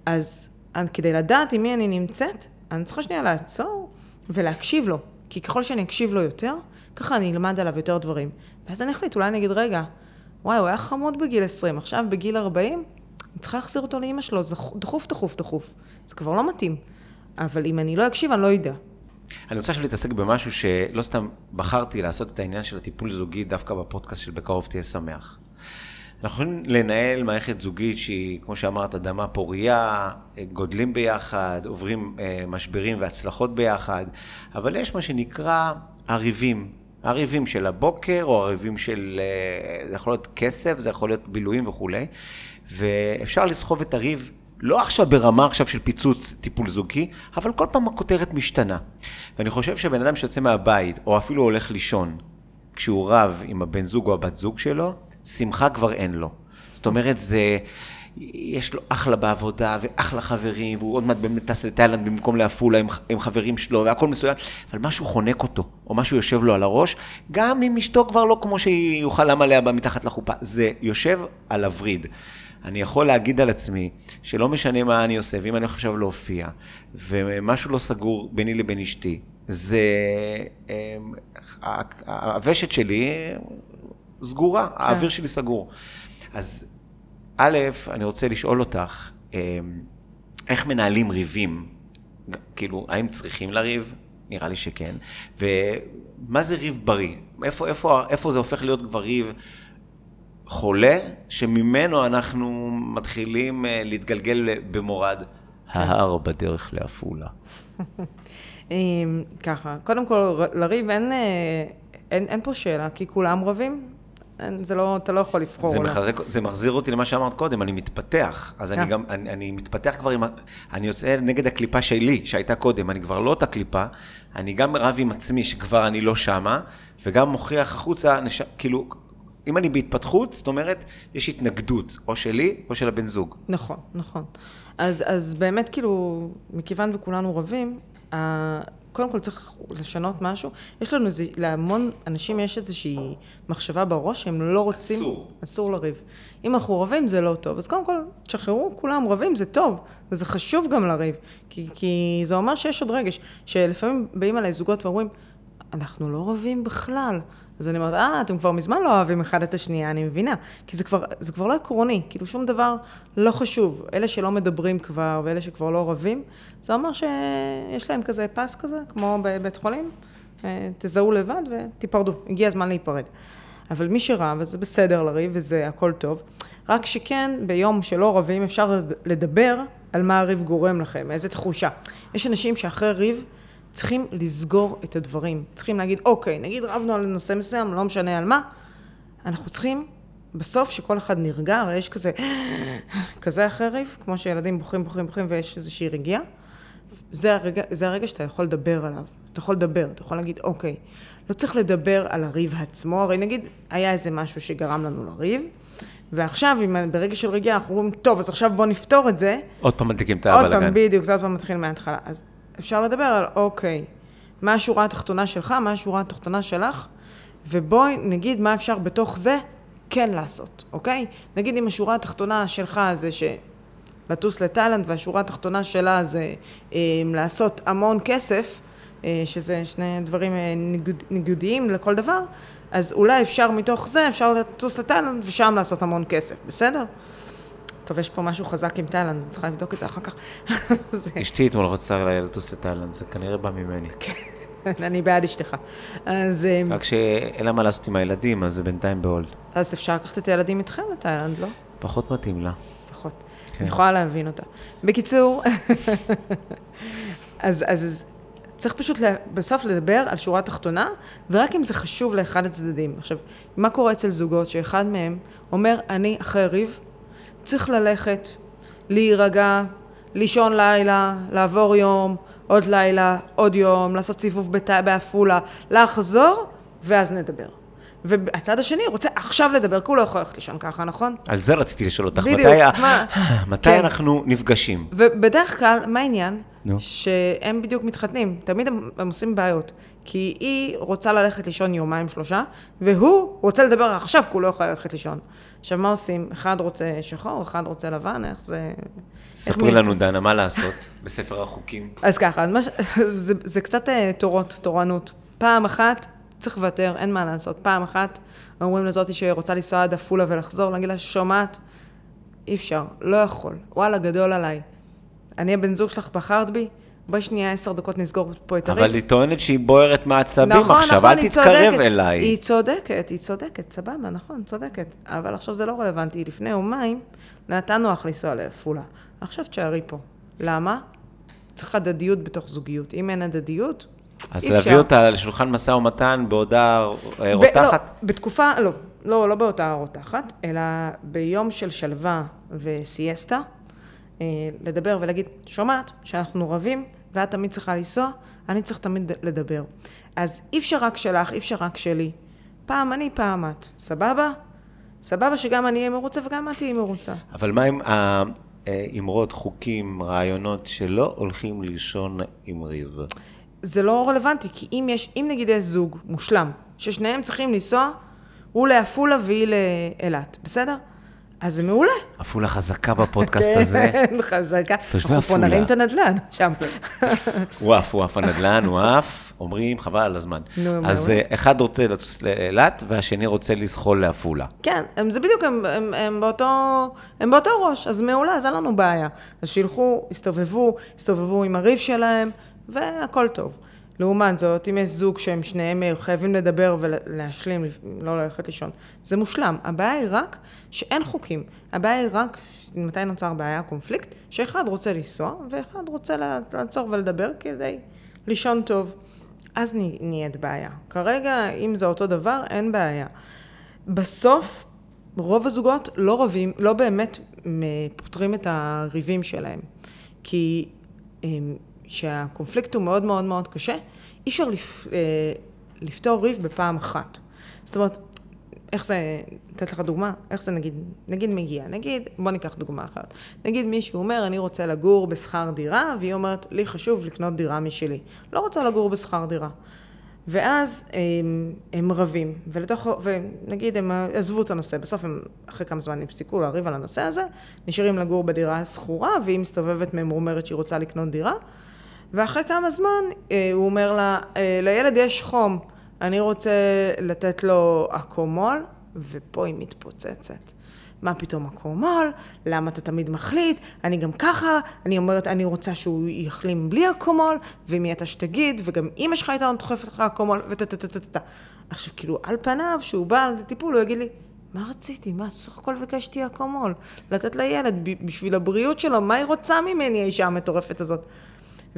אז כדי לדעת עם מי אני נמצאת, אני צריכה שנייה לעצור ולהקשיב לו. כי ככל שאני אקשיב לו יותר, ככה אני אלמד עליו יותר דברים. ואז אני אחליט, אולי אני אגיד, רגע, וואי, הוא היה חמוד בגיל 20, עכשיו בגיל 40, אני צריכה להחזיר אותו לאימא שלו, זה דחוף, דחוף, דחוף. זה כבר לא מתאים. אבל אם אני לא אקשיב, אני לא אדע. אני רוצה עכשיו להתעסק במשהו שלא סתם בחרתי לעשות את העניין של הטיפול זוגי דווקא בפודקאסט של בקרוב תהיה שמח. אנחנו יכולים לנהל מערכת זוגית שהיא, כמו שאמרת, אדמה פורייה, גודלים ביחד, עוברים אה, משברים והצלחות ביחד, אבל יש מה שנקרא הריבים. הריבים של הבוקר, או הריבים של, אה, זה יכול להיות כסף, זה יכול להיות בילויים וכולי, ואפשר לסחוב את הריב לא עכשיו ברמה עכשיו של פיצוץ טיפול זוגי, אבל כל פעם הכותרת משתנה. ואני חושב שבן אדם שיוצא מהבית, או אפילו הולך לישון, כשהוא רב עם הבן זוג או הבת זוג שלו, שמחה כבר אין לו. זאת אומרת, זה... יש לו אחלה בעבודה ואחלה חברים, והוא עוד מעט באמת טס לתאילנד במקום לעפולה עם, עם חברים שלו, והכל מסוים, אבל משהו חונק אותו, או משהו יושב לו על הראש, גם אם אשתו כבר לא כמו שהיא הוא חלם עליה מתחת לחופה, זה יושב על הווריד. אני יכול להגיד על עצמי שלא משנה מה אני עושה, ואם אני עכשיו להופיע, ומשהו לא סגור ביני לבין אשתי, זה... אמ, הוושת שלי סגורה, האוויר שלי סגור. אז א', אני רוצה לשאול אותך, אמ, איך מנהלים ריבים? כאילו, האם צריכים לריב? נראה לי שכן. ומה זה ריב בריא? איפה, איפה, איפה זה הופך להיות כבר ריב חולה, שממנו אנחנו מתחילים אה, להתגלגל במורד ההר בדרך לעפולה? [laughs] אמ, ככה, קודם כל, לריב אין, אה, אין, אין פה שאלה, כי כולם רבים. אין, זה לא, אתה לא יכול לבחור. זה. מחזק, זה מחזיר אותי למה שאמרת קודם, אני מתפתח. אז אני כן. גם, אני, אני מתפתח כבר עם, אני יוצא נגד הקליפה שלי, שהייתה קודם, אני כבר לא אותה קליפה, אני גם רב עם עצמי שכבר אני לא שמה, וגם מוכיח החוצה, נש... כאילו, אם אני בהתפתחות, זאת אומרת, יש התנגדות, או שלי או של הבן זוג. נכון, נכון. אז, אז באמת, כאילו, מכיוון וכולנו רבים, קודם כל צריך לשנות משהו. יש לנו איזה, להמון אנשים יש איזושהי מחשבה בראש שהם לא רוצים... אסור. אסור לריב. אם אנחנו רבים זה לא טוב. אז קודם כל, תשחררו, כולם רבים, זה טוב. וזה חשוב גם לריב. כי, כי זה אומר שיש עוד רגש. שלפעמים באים אליי זוגות ואומרים, אנחנו לא רבים בכלל. אז אני אומרת, אה, אתם כבר מזמן לא אוהבים אחד את השנייה, אני מבינה. כי זה כבר, זה כבר לא עקרוני, כאילו שום דבר לא חשוב. אלה שלא מדברים כבר, ואלה שכבר לא רבים, זה אומר שיש להם כזה פס כזה, כמו בבית חולים, אה, תזהו לבד ותיפרדו, הגיע הזמן להיפרד. אבל מי שרב, אז זה בסדר לריב וזה הכל טוב. רק שכן, ביום שלא רבים אפשר לדבר על מה הריב גורם לכם, איזה תחושה. יש אנשים שאחרי ריב צריכים לסגור את הדברים. צריכים להגיד, אוקיי, נגיד רבנו על נושא מסוים, לא משנה על מה, אנחנו צריכים בסוף שכל אחד נרגע, הרי יש כזה, [gasps] כזה ריב, כמו שילדים בוכים, בוכים, בוכים ויש איזושהי רגיעה. זה הרגע, זה הרגע שאתה יכול לדבר עליו. אתה יכול לדבר, אתה יכול להגיד, אוקיי, לא צריך לדבר על הריב עצמו, הרי נגיד, היה איזה משהו שגרם לנו לריב, ועכשיו, אם ברגע של רגיעה, אנחנו אומרים, טוב, אז עכשיו בוא נפתור את זה. עוד פעם מדליקים את עוד הבלאגן. פעם, בדיוק, זה עוד פעם מתחיל מההתחלה. אז אפשר לדבר על, אוקיי, מה השורה התחתונה שלך, מה השורה התחתונה שלך, ובואי נגיד מה אפשר בתוך זה כן לעשות, אוקיי? נגיד אם השורה התחתונה שלך זה ש... לטוס לתאילנד, והשורה התחתונה שלה זה אה, לעשות המון כסף, אה, שזה שני דברים אה, ניגוד, ניגודיים לכל דבר, אז אולי אפשר מתוך זה, אפשר לטוס לתאילנד ושם לעשות המון כסף, בסדר? טוב, יש פה משהו חזק עם תאילנד, אני צריכה לבדוק את זה אחר כך. [laughs] אשתי אתמול רצתה לטוס לתאילנד, זה כנראה בא ממני. אני בעד אשתך. אז, אה, רק שאין לה מה לעשות עם הילדים, אז זה בינתיים בהולד. אז אפשר לקחת את הילדים איתכם לתאילנד, לא? פחות מתאים לה. פחות כן. אני יכולה להבין אותה. בקיצור, [laughs] אז, אז צריך פשוט בסוף לדבר על שורה תחתונה, ורק אם זה חשוב לאחד הצדדים. עכשיו, מה קורה אצל זוגות שאחד מהם אומר, אני אחרי ריב, צריך ללכת, להירגע, לישון לילה, לעבור יום, עוד לילה, עוד יום, לעשות סיבוב בעפולה, לחזור, ואז נדבר. והצד השני רוצה עכשיו לדבר, כי הוא לא יכול ללכת לישון ככה, נכון? על זה רציתי לשאול אותך. בדיוק, מתי, מה? [laughs] מתי כן. אנחנו נפגשים? ובדרך כלל, מה העניין? נו. שהם בדיוק מתחתנים, תמיד הם, הם עושים בעיות. כי היא רוצה ללכת לישון יומיים שלושה, והוא רוצה לדבר עכשיו, כי הוא לא יכול ללכת לישון. עכשיו, מה עושים? אחד רוצה שחור, אחד רוצה לבן, איך זה... ספרי לנו, דנה, מה לעשות [laughs] בספר החוקים? אז ככה, אז מה ש... [laughs] זה, זה קצת אה, תורות, תורנות. פעם אחת, צריך לוותר, אין מה לעשות. פעם אחת, אומרים לזאתי שרוצה לנסוע עד עפולה ולחזור, להגיד לה, שומעת? אי אפשר, לא יכול. וואלה, גדול עליי. אני הבן זוג שלך, בחרת בי? בואי שנייה עשר דקות נסגור פה את הריב. אבל היא טוענת שהיא בוערת מעצבים נכון, עכשיו, נכון, אל תתקרב צודקת. אליי. היא צודקת, היא צודקת, סבבה, נכון, צודקת. אבל עכשיו זה לא רלוונטי. לפני יומיים נתנו לך לנסוע לעפולה. עכשיו תשארי פה. למה? צריך הדדיות בתוך זוגיות. אם אין הדדיות, אז אי להביא אפשר. אותה לשולחן משא ומתן בהודעה אה, ב- לא, רותחת? בתקופה, לא, לא, לא באותה רותחת, אלא ביום של שלווה וסיאסטה, אה, לדבר ולהגיד, שומעת, שאנחנו רבים, ואת תמיד צריכה לנסוע, אני צריך תמיד לדבר. אז אי אפשר רק שלך, אי אפשר רק שלי. פעם אני, פעם את. סבבה? סבבה שגם אני אהיה מרוצה וגם את תהיי מרוצה. אבל מה עם האמרות, חוקים, רעיונות שלא הולכים לישון עם ריב? זה לא רלוונטי, כי אם יש, אם נגיד יש זוג מושלם, ששניהם צריכים לנסוע, הוא לעפולה והיא לאילת, בסדר? אז זה מעולה. עפולה חזקה בפודקאסט הזה. כן, חזקה. תושבי אנחנו פה עפולה. נרים את הנדל"ן, שם. הוא עף, הוא עף הנדל"ן, הוא עף, אומרים, חבל על הזמן. נו, אז מעולה. אה, אחד רוצה לטוס לאילת, והשני רוצה לזחול לעפולה. כן, זה בדיוק, הם, הם, הם, באותו, הם באותו ראש, אז מעולה, אז אין לנו בעיה. אז שילכו, יסתובבו, יסתובבו עם הריב שלהם, והכל טוב. לעומת זאת, אם יש זוג שהם שניהם אה, חייבים לדבר ולהשלים, לא ללכת לישון, זה מושלם. הבעיה היא רק שאין חוקים. הבעיה היא רק, מתי נוצר בעיה, קונפליקט, שאחד רוצה לנסוע, ואחד רוצה לעצור ולדבר כדי לישון טוב. אז נה- נהיית בעיה. כרגע, אם זה אותו דבר, אין בעיה. בסוף, רוב הזוגות לא רבים, לא באמת פותרים את הריבים שלהם. כי אמ, שהקונפליקט הוא מאוד מאוד מאוד קשה, אי אפשר לפ, אה, לפתור ריב בפעם אחת. זאת אומרת, איך זה, לתת לך דוגמה, איך זה נגיד, נגיד מגיע, נגיד, בוא ניקח דוגמה אחרת. נגיד מישהו אומר, אני רוצה לגור בשכר דירה, והיא אומרת, לי חשוב לקנות דירה משלי. לא רוצה לגור בשכר דירה. ואז הם, הם רבים, ולתוך, ונגיד הם עזבו את הנושא, בסוף הם אחרי כמה זמן הפסיקו לריב על הנושא הזה, נשארים לגור בדירה שכורה, והיא מסתובבת ממורמרת שהיא רוצה לקנות דירה, ואחרי כמה זמן אה, הוא אומר לה, אה, לילד יש חום, אני רוצה לתת לו אקומול, ופה היא מתפוצצת. מה פתאום אקומול? למה אתה תמיד מחליט? אני גם ככה, אני אומרת, אני רוצה שהוא יחלים בלי אקומול, ומי אתה שתגיד, וגם אימא שלך הייתה דוחפת לך אקומול, וטה-טה-טה-טה. עכשיו, כאילו, על פניו, שהוא בא לטיפול, הוא יגיד לי, מה רציתי? מה, סך הכל ביקשתי אקומול. לתת לילד בשביל הבריאות שלו, מה היא רוצה ממני, האישה המטורפת הזאת?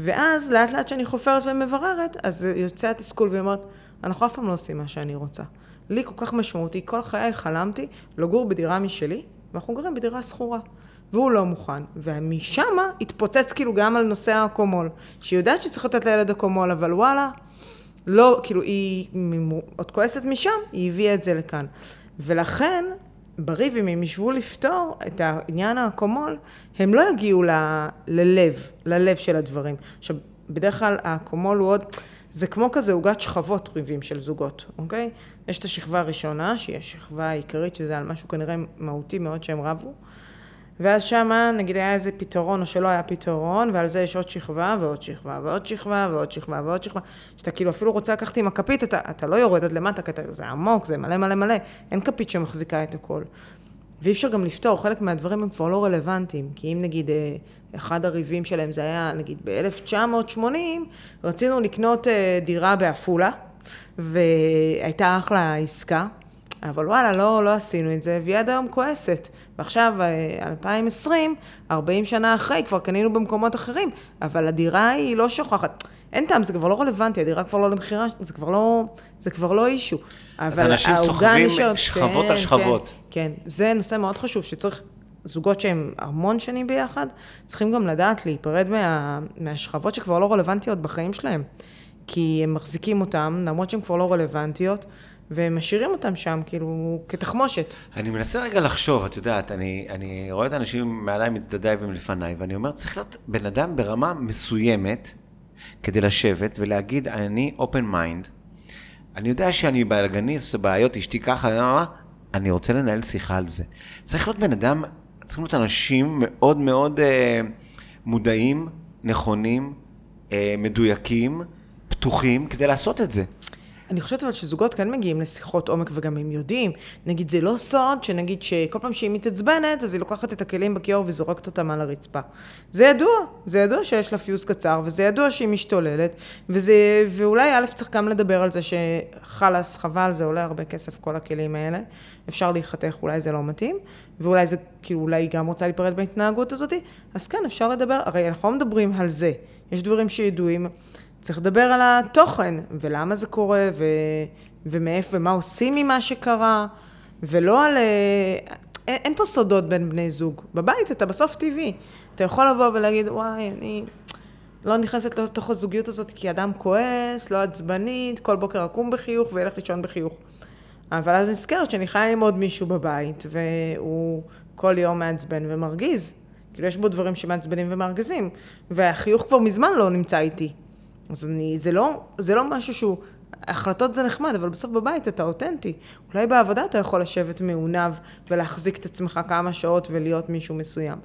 ואז, לאט לאט שאני חופרת ומבררת, אז יוצא התסכול והיא אומרת, אנחנו אף פעם לא עושים מה שאני רוצה. לי כל כך משמעותי, כל חיי חלמתי לגור בדירה משלי, ואנחנו גרים בדירה שכורה. והוא לא מוכן. ומשם התפוצץ כאילו גם על נושא האקומול. שהיא יודעת שצריך לתת לילד אקומול, אבל וואלה, לא, כאילו היא עוד כועסת משם, היא הביאה את זה לכאן. ולכן, בריב, אם הם ישבו לפתור את העניין האקומול, הם לא יגיעו ל- ללב, ללב של הדברים. עכשיו, בדרך כלל האקומול הוא עוד, זה כמו כזה עוגת שכבות ריבים של זוגות, אוקיי? יש את השכבה הראשונה, שהיא השכבה העיקרית, שזה על משהו כנראה מהותי מאוד שהם רבו. ואז שמה, נגיד היה איזה פתרון או שלא היה פתרון, ועל זה יש עוד שכבה ועוד שכבה ועוד שכבה ועוד שכבה ועוד שכבה, שאתה כאילו אפילו רוצה לקחת עם הכפית, אתה, אתה לא יורד עד למטה, כי אתה, זה עמוק, זה מלא מלא מלא, אין כפית שמחזיקה את הכל. ואי אפשר גם לפתור, חלק מהדברים הם כבר לא רלוונטיים, כי אם נגיד אה, אחד הריבים שלהם זה היה נגיד ב-1980, רצינו לקנות אה, דירה בעפולה, והייתה אחלה עסקה, אבל וואלה, לא, לא עשינו את זה, והיא עד היום כועסת. ועכשיו, אה, 2020, 40 שנה אחרי, כבר קנינו במקומות אחרים, אבל הדירה היא לא שוכחת. אין טעם, זה כבר לא רלוונטי, הדירה כבר לא למכירה, זה כבר לא, זה כבר לא אישו. אז אנשים סוחבים נשארת- שכבות כן, על שכבות. כן, כן, זה נושא מאוד חשוב, שצריך, זוגות שהם המון שנים ביחד, צריכים גם לדעת להיפרד מה, מהשכבות שכבר לא רלוונטיות בחיים שלהם. כי הם מחזיקים אותם, למרות שהן כבר לא רלוונטיות, והם משאירים אותם שם, כאילו, כתחמושת. אני מנסה רגע לחשוב, את יודעת, אני, אני רואה את האנשים מעליי, מצדדיי ומלפניי, ואני אומר, צריך להיות בן אדם ברמה מסוימת כדי לשבת ולהגיד, אני open mind, אני יודע שאני בלגניס, עושה בעיות, אשתי ככה, אה, אה, אני רוצה לנהל שיחה על זה. צריך להיות בן אדם, צריכים להיות אנשים מאוד מאוד אה, מודעים, נכונים, אה, מדויקים, פתוחים, כדי לעשות את זה. אני חושבת אבל שזוגות כן מגיעים לשיחות עומק וגם הם יודעים. נגיד, זה לא סוד שנגיד שכל פעם שהיא מתעצבנת, אז היא לוקחת את הכלים בכיור וזורקת אותם על הרצפה. זה ידוע, זה ידוע שיש לה פיוז קצר, וזה ידוע שהיא משתוללת, וזה, ואולי א' צריך גם לדבר על זה שחלאס, חבל, זה עולה הרבה כסף כל הכלים האלה. אפשר להיחתך, אולי זה לא מתאים, ואולי זה, כאילו, אולי היא גם רוצה להיפרד בהתנהגות הזאת, אז כן, אפשר לדבר, הרי אנחנו לא מדברים על זה. יש דברים שידועים. צריך לדבר על התוכן, ולמה זה קורה, ו... ומאיפה, ומה עושים ממה שקרה, ולא על... אה, אין, אין פה סודות בין בני זוג. בבית אתה בסוף טבעי. אתה יכול לבוא ולהגיד, וואי, אני לא נכנסת לתוך הזוגיות הזאת כי אדם כועס, לא עצבנית, כל בוקר אקום בחיוך וילך לישון בחיוך. אבל אז נזכרת שאני חיה עם עוד מישהו בבית, והוא כל יום מעצבן ומרגיז. כאילו, יש בו דברים שמעצבנים ומארגזים, והחיוך כבר מזמן לא נמצא איתי. אז אני, זה לא, זה לא משהו שהוא, החלטות זה נחמד, אבל בסוף בבית אתה אותנטי. אולי בעבודה אתה יכול לשבת מעונב ולהחזיק את עצמך כמה שעות ולהיות מישהו מסוים.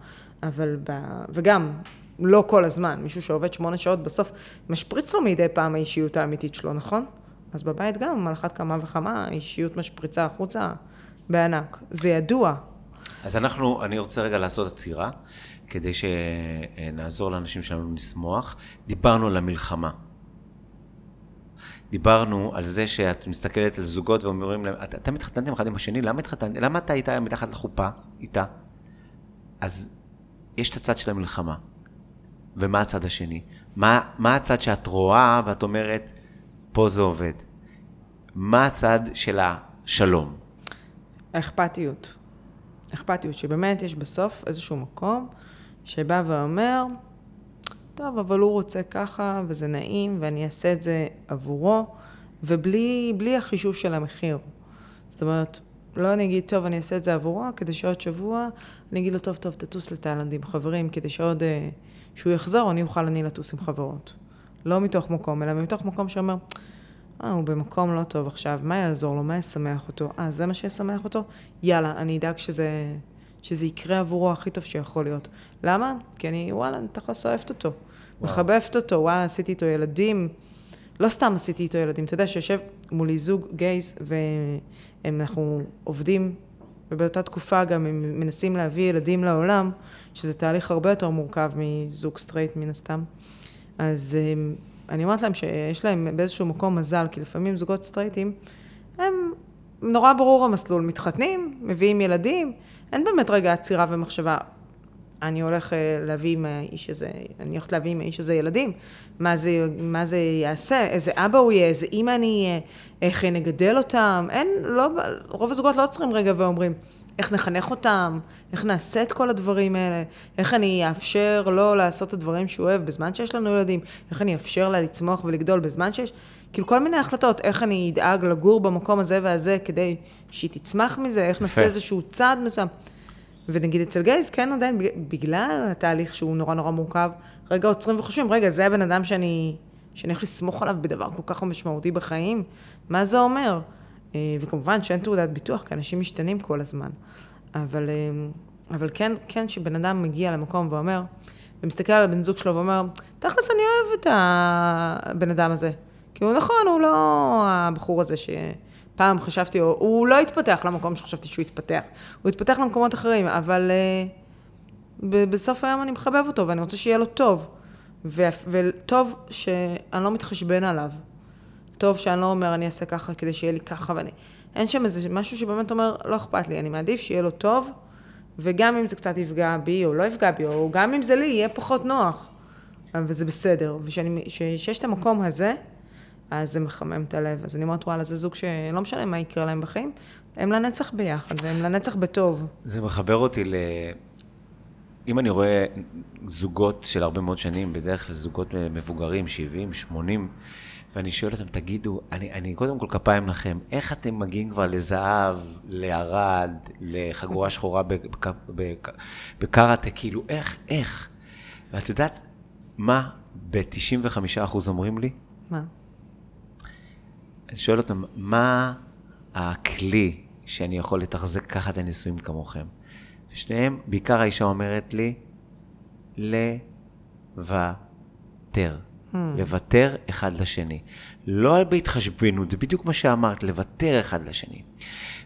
אבל ב... וגם, לא כל הזמן. מישהו שעובד שמונה שעות בסוף משפריץ לו מדי פעם האישיות האמיתית שלו, נכון? אז בבית גם, על אחת כמה וכמה, האישיות משפריצה החוצה בענק. זה ידוע. אז אנחנו, אני רוצה רגע לעשות עצירה, כדי שנעזור לאנשים שלנו לשמוח. דיברנו על המלחמה. דיברנו על זה שאת מסתכלת על זוגות ואומרים להם, "את- אתם התחתנתם אחד עם השני, למה התחתנתם? למה אתה איתה מתחת לחופה איתה? אז יש את הצד של המלחמה. ומה הצד השני? מה, מה הצד שאת רואה ואת אומרת, פה זה עובד? מה הצד של השלום? האכפתיות. אכפתיות, שבאמת יש בסוף איזשהו מקום שבא ואומר, טוב, אבל הוא רוצה ככה, וזה נעים, ואני אעשה את זה עבורו, ובלי בלי החישוב של המחיר. זאת אומרת, לא אני אגיד, טוב, אני אעשה את זה עבורו, כדי שעוד שבוע אני אגיד לו, טוב, טוב, תטוס לתאילנד עם חברים, כדי שעוד, אה, שהוא יחזור, אני אוכל אני לטוס עם חברות. לא מתוך מקום, אלא מתוך מקום שאומר, אה, הוא במקום לא טוב עכשיו, מה יעזור לו? מה ישמח אותו? אה, זה מה שישמח אותו? יאללה, אני אדאג שזה, שזה יקרה עבורו הכי טוב שיכול להיות. למה? כי אני, וואלה, אני תכלס אוהבת אותו. מחבבת אותו, וואלה, עשיתי איתו ילדים. לא סתם עשיתי איתו ילדים, אתה יודע שיושב מולי זוג גייז, ואנחנו עובדים, ובאותה תקופה גם הם מנסים להביא ילדים לעולם, שזה תהליך הרבה יותר מורכב מזוג סטרייט מן הסתם. אז אני אומרת להם שיש להם באיזשהו מקום מזל, כי לפעמים זוגות סטרייטים, הם נורא ברור המסלול, מתחתנים, מביאים ילדים, אין באמת רגע עצירה ומחשבה, אני הולך אה, להביא עם האיש הזה, אני הולכת להביא עם האיש הזה ילדים, מה זה, מה זה יעשה, איזה אבא הוא יהיה, איזה אימא אני אהיה, איך נגדל אותם, אין, לא, רוב הזוגות לא עוצרים רגע ואומרים, איך נחנך אותם, איך נעשה את כל הדברים האלה, איך אני אאפשר לו לעשות את הדברים שהוא אוהב בזמן שיש לנו ילדים, איך אני אאפשר לה לצמוח ולגדול בזמן שיש, כאילו כל מיני החלטות, איך אני אדאג לגור במקום הזה והזה כדי שהיא תצמח מזה, איך נעשה איזשהו צעד מסוים. ונגיד אצל גייז, כן עדיין, בגלל התהליך שהוא נורא נורא מורכב, רגע עוצרים וחושבים, רגע, זה הבן אדם שאני, שאני הולך לסמוך עליו בדבר כל כך משמעותי בחיים? מה זה אומר? אה, וכמובן שאין תעודת ביטוח, כי אנשים משתנים כל הזמן. אבל, אה, אבל כן, כן שבן אדם מגיע למקום ואומר, ומסתכל על הבן זוג שלו ואומר, תכלס אני אוהב את הבן אדם הזה. כי הוא נכון, הוא לא הבחור הזה ש... פעם חשבתי, הוא, הוא לא התפתח למקום שחשבתי שהוא התפתח. הוא התפתח למקומות אחרים, אבל uh, בסוף היום אני מחבב אותו ואני רוצה שיהיה לו טוב. ו, וטוב שאני לא מתחשבן עליו. טוב שאני לא אומר, אני אעשה ככה כדי שיהיה לי ככה, ואני... אין שם איזה משהו שבאמת אומר, לא אכפת לי, אני מעדיף שיהיה לו טוב, וגם אם זה קצת יפגע בי, או לא יפגע בי, או גם אם זה לי, יהיה פחות נוח. וזה בסדר. וכשיש את המקום הזה, אז זה מחמם את הלב. אז אני אומרת, וואלה, זה זוג שלא משנה מה יקרה להם בחיים, הם לנצח ביחד, והם לנצח בטוב. זה מחבר אותי ל... אם אני רואה זוגות של הרבה מאוד שנים, בדרך כלל זוגות מבוגרים, 70, 80, ואני שואל אותם, תגידו, אני, אני קודם כל כפיים לכם, איך אתם מגיעים כבר לזהב, לערד, לחגורה שחורה בקראטה, כאילו, איך, איך? ואת יודעת מה ב-95% אומרים לי? מה? אני שואל אותם, מה הכלי שאני יכול לתחזק ככה את הנישואים כמוכם? ושניהם, בעיקר האישה אומרת לי, לוותר. Hmm. לוותר אחד לשני. לא על בהתחשבנות, זה בדיוק מה שאמרת, לוותר אחד לשני.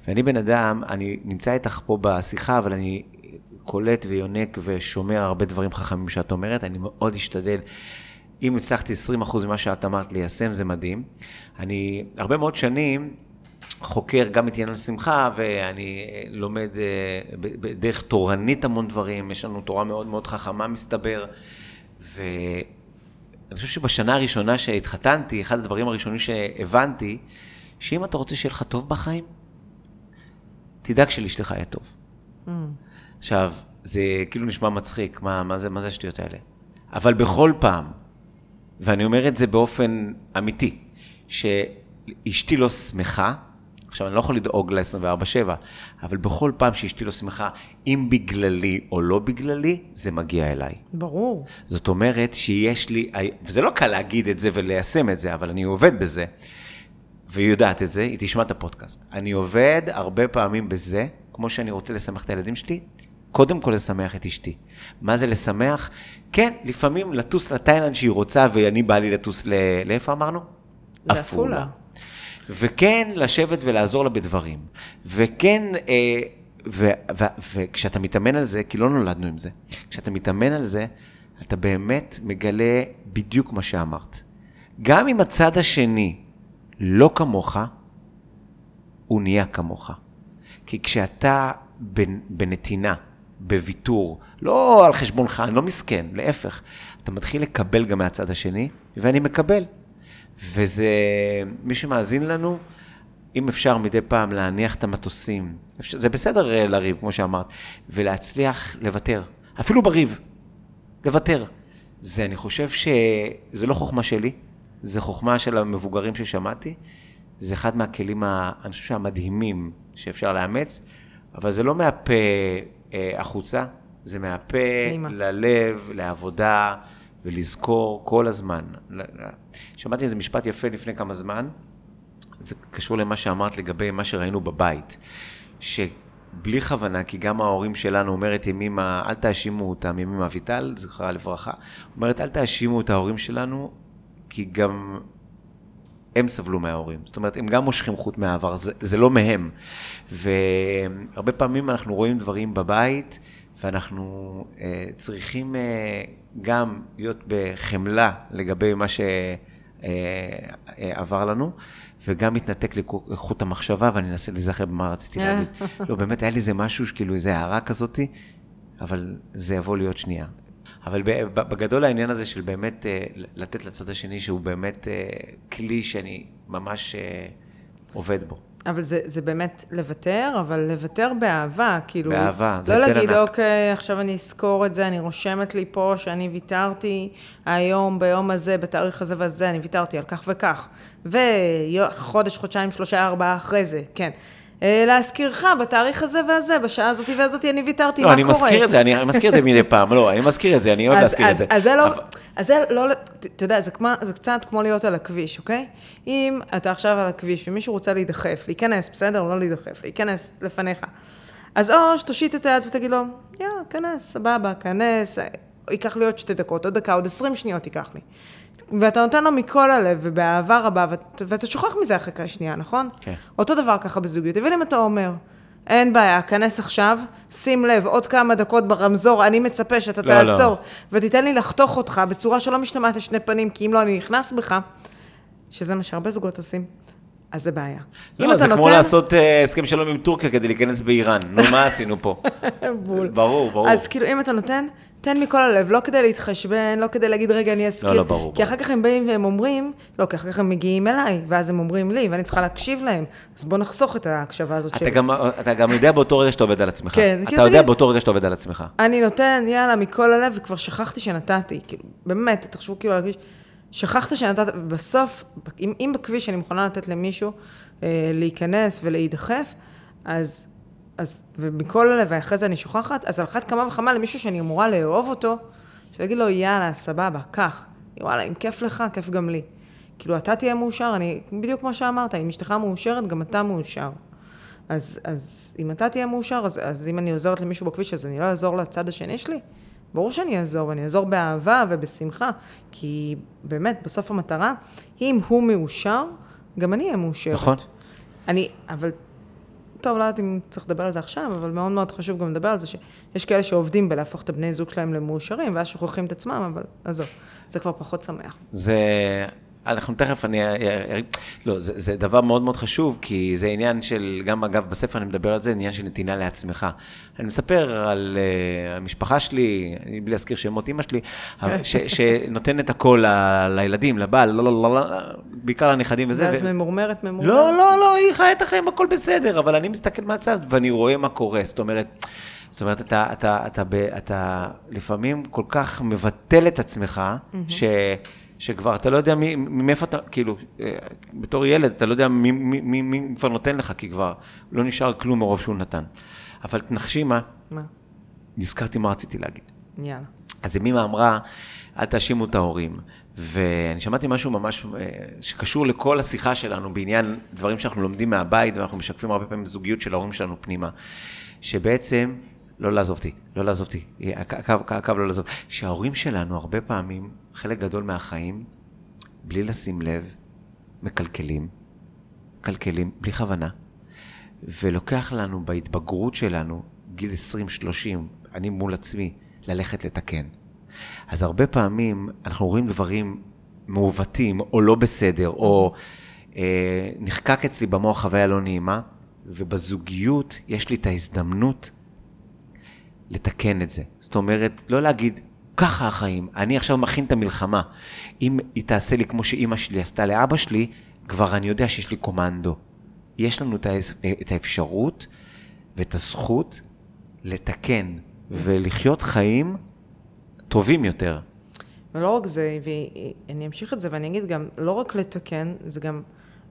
ואני בן אדם, אני נמצא איתך פה בשיחה, אבל אני קולט ויונק ושומע הרבה דברים חכמים שאת אומרת, אני מאוד אשתדל. אם הצלחתי 20% ממה שאת אמרת ליישם, זה מדהים. אני הרבה מאוד שנים חוקר גם את עניין השמחה, ואני לומד אה, בדרך תורנית המון דברים, יש לנו תורה מאוד מאוד חכמה מסתבר, ואני חושב שבשנה הראשונה שהתחתנתי, אחד הדברים הראשונים שהבנתי, שאם אתה רוצה שיהיה לך טוב בחיים, תדאג שלאשתך יהיה טוב. Mm. עכשיו, זה כאילו נשמע מצחיק, מה, מה זה, מה זה השטויות האלה? אבל בכל פעם, ואני אומר את זה באופן אמיתי, שאשתי לא שמחה, עכשיו, אני לא יכול לדאוג ל-24-7, אבל בכל פעם שאשתי לא שמחה, אם בגללי או לא בגללי, זה מגיע אליי. ברור. זאת אומרת שיש לי, וזה לא קל להגיד את זה וליישם את זה, אבל אני עובד בזה, והיא יודעת את זה, היא תשמע את הפודקאסט. אני עובד הרבה פעמים בזה, כמו שאני רוצה לשמח את הילדים שלי, קודם כל לשמח את אשתי. מה זה לשמח? כן, לפעמים לטוס לתאילנד שהיא רוצה, ואני בא לי לטוס ל... לאיפה אמרנו? לעפולה. וכן, לשבת ולעזור לה בדברים. וכן, אה, ו, ו, וכשאתה מתאמן על זה, כי לא נולדנו עם זה, כשאתה מתאמן על זה, אתה באמת מגלה בדיוק מה שאמרת. גם אם הצד השני לא כמוך, הוא נהיה כמוך. כי כשאתה בנתינה, בוויתור, לא על חשבונך, אני לא מסכן, להפך. אתה מתחיל לקבל גם מהצד השני, ואני מקבל. וזה, מי שמאזין לנו, אם אפשר מדי פעם להניח את המטוסים, אפשר, זה בסדר אה, לריב, כמו שאמרת, ולהצליח לוותר, אפילו בריב, לוותר. זה, אני חושב שזה לא חוכמה שלי, זה חוכמה של המבוגרים ששמעתי, זה אחד מהכלים, אני חושב שהמדהימים שאפשר לאמץ, אבל זה לא מהפה אה, החוצה, זה מהפה ללב, לעבודה. ולזכור כל הזמן. שמעתי איזה משפט יפה לפני כמה זמן, זה קשור למה שאמרת לגבי מה שראינו בבית, שבלי כוונה, כי גם ההורים שלנו אומרת ימימה, אל תאשימו אותם, ימימה אביטל, זכרה לברכה, אומרת אל תאשימו את ההורים שלנו, כי גם הם סבלו מההורים. זאת אומרת, הם גם מושכים חוט מהעבר, זה, זה לא מהם. והרבה פעמים אנחנו רואים דברים בבית, ואנחנו uh, צריכים uh, גם להיות בחמלה לגבי מה שעבר uh, uh, לנו, וגם להתנתק לחוט המחשבה, ואני אנסה להיזכר במה רציתי להגיד. [laughs] לא, באמת, היה לי איזה משהו, כאילו איזה הערה כזאתי, אבל זה יבוא להיות שנייה. אבל בגדול העניין הזה של באמת uh, לתת לצד השני, שהוא באמת uh, כלי שאני ממש uh, עובד בו. אבל זה, זה באמת לוותר, אבל לוותר באהבה, כאילו... באהבה, זה הבדל ענק. לא להגיד, אוקיי, עכשיו אני אזכור את זה, אני רושמת לי פה שאני ויתרתי היום, ביום הזה, בתאריך הזה והזה, אני ויתרתי על כך וכך. וחודש, חודשיים, שלושה, ארבעה אחרי זה, כן. אה, להזכירך, בתאריך הזה והזה, בשעה הזאתי והזאתי, אני ויתרתי, לא, מה אני קורה? לא, אני מזכיר את זה, אני מזכיר את זה מדי פעם, לא, אני מזכיר את זה, אני אוהב להזכיר את זה. אז זה לא, אז זה לא, אתה יודע, זה, כמו, זה קצת כמו להיות על הכביש, אוקיי? אם אתה עכשיו על הכביש ומישהו רוצה להידחף, להיכנס, בסדר? לא להידחף, להיכנס לפניך. אז או שתושיט את היד ותגיד לו, יאללה, כנס, סבבה, כנס, ייקח לי עוד שתי דקות, עוד דקה, עוד עשרים שניות ייקח לי. ואתה נותן לו מכל הלב ובאהבה רבה, ואת, ואתה שוכח מזה אחרי שנייה, נכון? כן. אותו דבר ככה בזוגיות. אבל אם אתה אומר, אין בעיה, כנס עכשיו, שים לב, עוד כמה דקות ברמזור, אני מצפה שאתה לא, תעצור, לא. ותיתן לי לחתוך אותך בצורה שלא משתמעת לשני פנים, כי אם לא, אני נכנס בך, שזה מה שהרבה זוגות עושים. אז זה בעיה. לא, זה כמו לעשות אה, הסכם שלום עם טורקיה כדי להיכנס באיראן. נו, מה עשינו פה? [laughs] בול. ברור, ברור. אז כאילו, אם אתה נותן, תן מכל הלב, לא כדי להתחשבן, לא כדי להגיד, רגע, אני אזכיר. לא, לא, ברור, כי. אחר כך הם באים והם אומרים, לא, כי אחר כך הם מגיעים אליי, ואז הם אומרים לי, ואני צריכה להקשיב להם. אז בוא נחסוך את ההקשבה הזאת שלי. גם, אתה גם יודע באותו רגע שאתה עובד על עצמך. כן, אתה יודע באותו רגע שאתה עובד על עצמך. אני נותן, יאללה, מכל הלב, וכבר שכחתי שנתתי. כאילו, באמת, תחשבו כאילו על. שכחת שנתת, בסוף, אם, אם בכביש אני מוכנה לתת למישהו אה, להיכנס ולהידחף, אז, אז, ומכל הלב, ואחרי זה אני שוכחת, אז על אחת כמה וכמה למישהו שאני אמורה לאהוב אותו, שלהגיד לו, יאללה, סבבה, קח. וואלה, אם כיף לך, כיף גם לי. כאילו, אתה תהיה מאושר, אני, בדיוק כמו שאמרת, אם אשתך מאושרת, גם אתה מאושר. אז, אז אם אתה תהיה מאושר, אז, אז אם אני עוזרת למישהו בכביש, אז אני לא אעזור לצד השני שלי? ברור שאני אעזור, ואני אעזור באהבה ובשמחה, כי באמת, בסוף המטרה, אם הוא מאושר, גם אני אהיה מאושרת. נכון. אני, אבל, טוב, לא יודעת אם צריך לדבר על זה עכשיו, אבל מאוד מאוד חשוב גם לדבר על זה, שיש כאלה שעובדים בלהפוך את הבני זוג שלהם למאושרים, ואז שוכחים את עצמם, אבל עזוב, זה כבר פחות שמח. זה, אנחנו תכף, אני, לא, זה, זה דבר מאוד מאוד חשוב, כי זה עניין של, גם אגב, בספר אני מדבר על זה, עניין של נתינה לעצמך. אני מספר על uh, המשפחה שלי, אני בלי להזכיר שמות אימא שלי, אבל ש, שנותנת הכל ל, לילדים, לבעל, לא, לא, לא, לא, בעיקר לנכדים וזה. ואז ו... ממורמרת, ממורמרת. לא, לא, לא, היא חיה את החיים, הכל בסדר, אבל אני מסתכל מהצד ואני רואה מה קורה. זאת אומרת, זאת אומרת, אתה, אתה, אתה, אתה, אתה לפעמים כל כך מבטל את עצמך, ש, שכבר אתה לא יודע מי, מאיפה אתה, כאילו, אה, בתור ילד, אתה לא יודע מי, מי, מי, מי כבר נותן לך, כי כבר לא נשאר כלום מרוב שהוא נתן. אבל תנחשי מה, מה? נזכרתי מה רציתי להגיד. יאללה. אז ימימה אמרה, אל תאשימו את ההורים. ואני שמעתי משהו ממש אה, שקשור לכל השיחה שלנו בעניין דברים שאנחנו לומדים מהבית, ואנחנו משקפים הרבה פעמים זוגיות של ההורים שלנו פנימה. שבעצם, לא לעזוב אותי, לא לעזוב אותי, הקו, הקו, הקו לא לעזוב. שההורים שלנו הרבה פעמים, חלק גדול מהחיים, בלי לשים לב, מקלקלים, מקלקלים, בלי כוונה. ולוקח לנו בהתבגרות שלנו, גיל 20-30, אני מול עצמי, ללכת לתקן. אז הרבה פעמים אנחנו רואים דברים מעוותים, או לא בסדר, או אה, נחקק אצלי במוח חוויה לא נעימה, ובזוגיות יש לי את ההזדמנות לתקן את זה. זאת אומרת, לא להגיד, ככה החיים, אני עכשיו מכין את המלחמה. אם היא תעשה לי כמו שאימא שלי עשתה לאבא שלי, כבר אני יודע שיש לי קומנדו. יש לנו את האפשרות ואת הזכות לתקן ולחיות חיים טובים יותר. ולא רק זה, ואני אמשיך את זה ואני אגיד גם, לא רק לתקן, זה גם,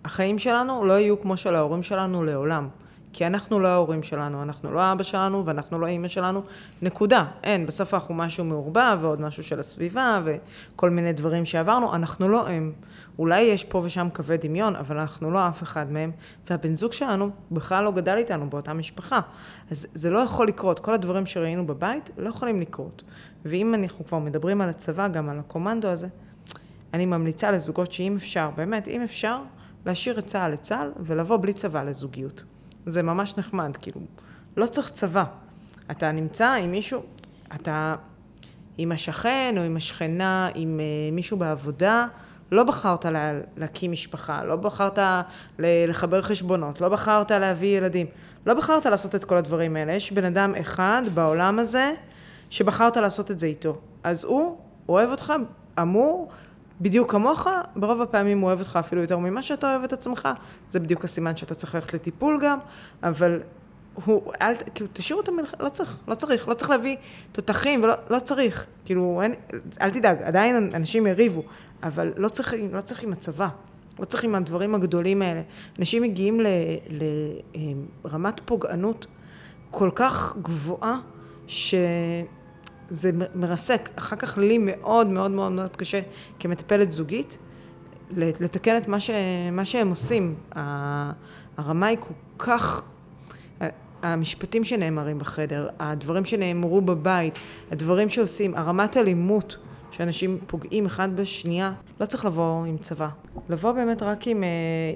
החיים שלנו לא יהיו כמו של ההורים שלנו לעולם. כי אנחנו לא ההורים שלנו, אנחנו לא האבא שלנו ואנחנו לא אימא שלנו, נקודה. אין, בסוף אנחנו משהו מעורבב ועוד משהו של הסביבה וכל מיני דברים שעברנו, אנחנו לא הם. אולי יש פה ושם קווי דמיון, אבל אנחנו לא אף אחד מהם, והבן זוג שלנו בכלל לא גדל איתנו באותה משפחה. אז זה לא יכול לקרות, כל הדברים שראינו בבית לא יכולים לקרות. ואם אנחנו כבר מדברים על הצבא, גם על הקומנדו הזה, אני ממליצה לזוגות שאם אפשר, באמת, אם אפשר, להשאיר את צה"ל לצה"ל ולבוא בלי צבא לזוגיות. זה ממש נחמד, כאילו, לא צריך צבא. אתה נמצא עם מישהו, אתה עם השכן או עם השכנה, עם uh, מישהו בעבודה, לא בחרת לה, להקים משפחה, לא בחרת לחבר חשבונות, לא בחרת להביא ילדים, לא בחרת לעשות את כל הדברים האלה. יש בן אדם אחד בעולם הזה שבחרת לעשות את זה איתו. אז הוא אוהב אותך, אמור, בדיוק כמוך, ברוב הפעמים הוא אוהב אותך אפילו יותר ממה שאתה אוהב את עצמך. זה בדיוק הסימן שאתה צריך ללכת לטיפול גם, אבל הוא, אל, כאילו, תשאירו את המלחמה, לא צריך, לא צריך, לא צריך להביא תותחים, ולא לא צריך, כאילו, אין, אל תדאג, עדיין אנשים יריבו, אבל לא צריך, לא צריך עם הצבא, לא צריך עם הדברים הגדולים האלה. אנשים מגיעים לרמת פוגענות כל כך גבוהה, שזה מרסק. אחר כך לי מאוד מאוד מאוד מאוד קשה כמטפלת זוגית, לתקן את מה, ש, מה שהם עושים. הרמה היא כל כך... המשפטים שנאמרים בחדר, הדברים שנאמרו בבית, הדברים שעושים, הרמת אלימות שאנשים פוגעים אחד בשנייה, לא צריך לבוא עם צבא. לבוא באמת רק עם,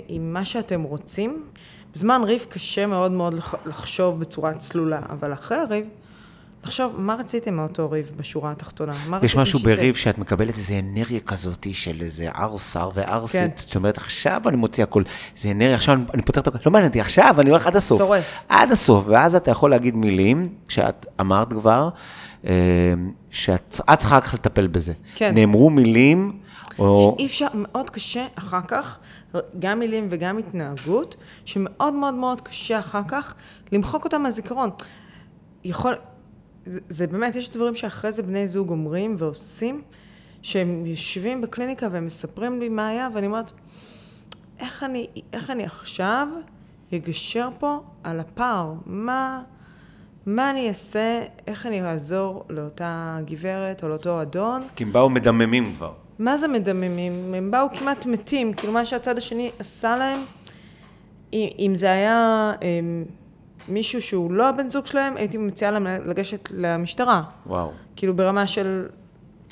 עם מה שאתם רוצים. בזמן ריב קשה מאוד מאוד לחשוב בצורה צלולה, אבל אחרי הריב, לחשוב, מה רציתם מאותו ריב בשורה התחתונה? מה יש משהו שיצא? בריב שאת מקבלת איזו אנרגיה כזאת של איזה ערסר וערסית, כן. זאת אומרת, עכשיו אני מוציא הכל, זה אנרגיה, עכשיו אני- אני פותר את הכל, לא מעניין אותי, עכשיו אני הולך עד הסוף. שורף. עד הסוף, ואז אתה יכול להגיד מילים, שאת אמרת כבר, אה, שאת את צריכה רק לטפל בזה. כן. נאמרו מילים, או... אי אפשר, מאוד קשה אחר כך, גם מילים וגם התנהגות, שמאוד מאוד מאוד קשה אחר כך למחוק אותם מהזיכרון. יכול, זה, זה באמת, יש דברים שאחרי זה בני זוג אומרים ועושים, שהם יושבים בקליניקה והם מספרים לי מה היה, ואני אומרת, איך אני, איך אני עכשיו אגשר פה על הפער? מה, מה אני אעשה, איך אני אעזור לאותה גברת או לאותו אדון? כי הם באו מדממים כבר. מה זה מדממים? הם באו כמעט מתים, כאילו מה שהצד השני עשה להם, אם אם זה היה אמ, מישהו שהוא לא הבן זוג שלהם, הייתי מציעה להם לגשת למשטרה. וואו. כאילו ברמה של,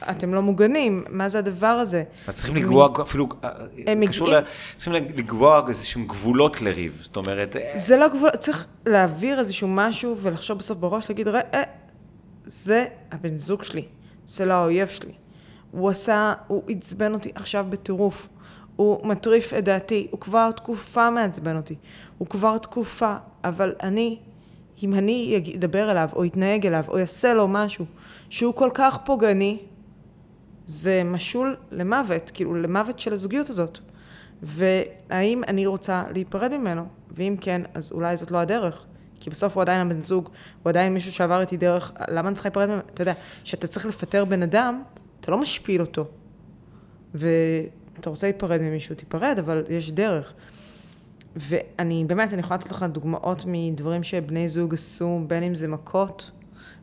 אתם לא מוגנים, מה זה הדבר הזה? אז צריכים לקבוע אפילו, אה, הם קשור מגיעים- ל... צריכים לקבוע איזה שהם גבולות לריב. זאת אומרת, אה, זה לא גבול, צריך להעביר איזשהו משהו ולחשוב בסוף בראש, להגיד, ראה, אה, זה הבן זוג שלי, זה לא האויב שלי. הוא עשה, הוא עצבן אותי עכשיו בטירוף. הוא מטריף את דעתי, הוא כבר תקופה מעצבן אותי. הוא כבר תקופה, אבל אני, אם אני אדבר אליו, או אתנהג אליו, או אעשה לו משהו שהוא כל כך פוגעני, זה משול למוות, כאילו למוות של הזוגיות הזאת. והאם אני רוצה להיפרד ממנו? ואם כן, אז אולי זאת לא הדרך. כי בסוף הוא עדיין הבן זוג, הוא עדיין מישהו שעבר איתי דרך, למה אני צריכה להיפרד ממנו? אתה יודע, כשאתה צריך לפטר בן אדם, אתה לא משפיל אותו. ואתה רוצה להיפרד ממישהו, תיפרד, אבל יש דרך. ואני, באמת, אני יכולה לתת לך דוגמאות מדברים שבני זוג עשו, בין אם זה מכות,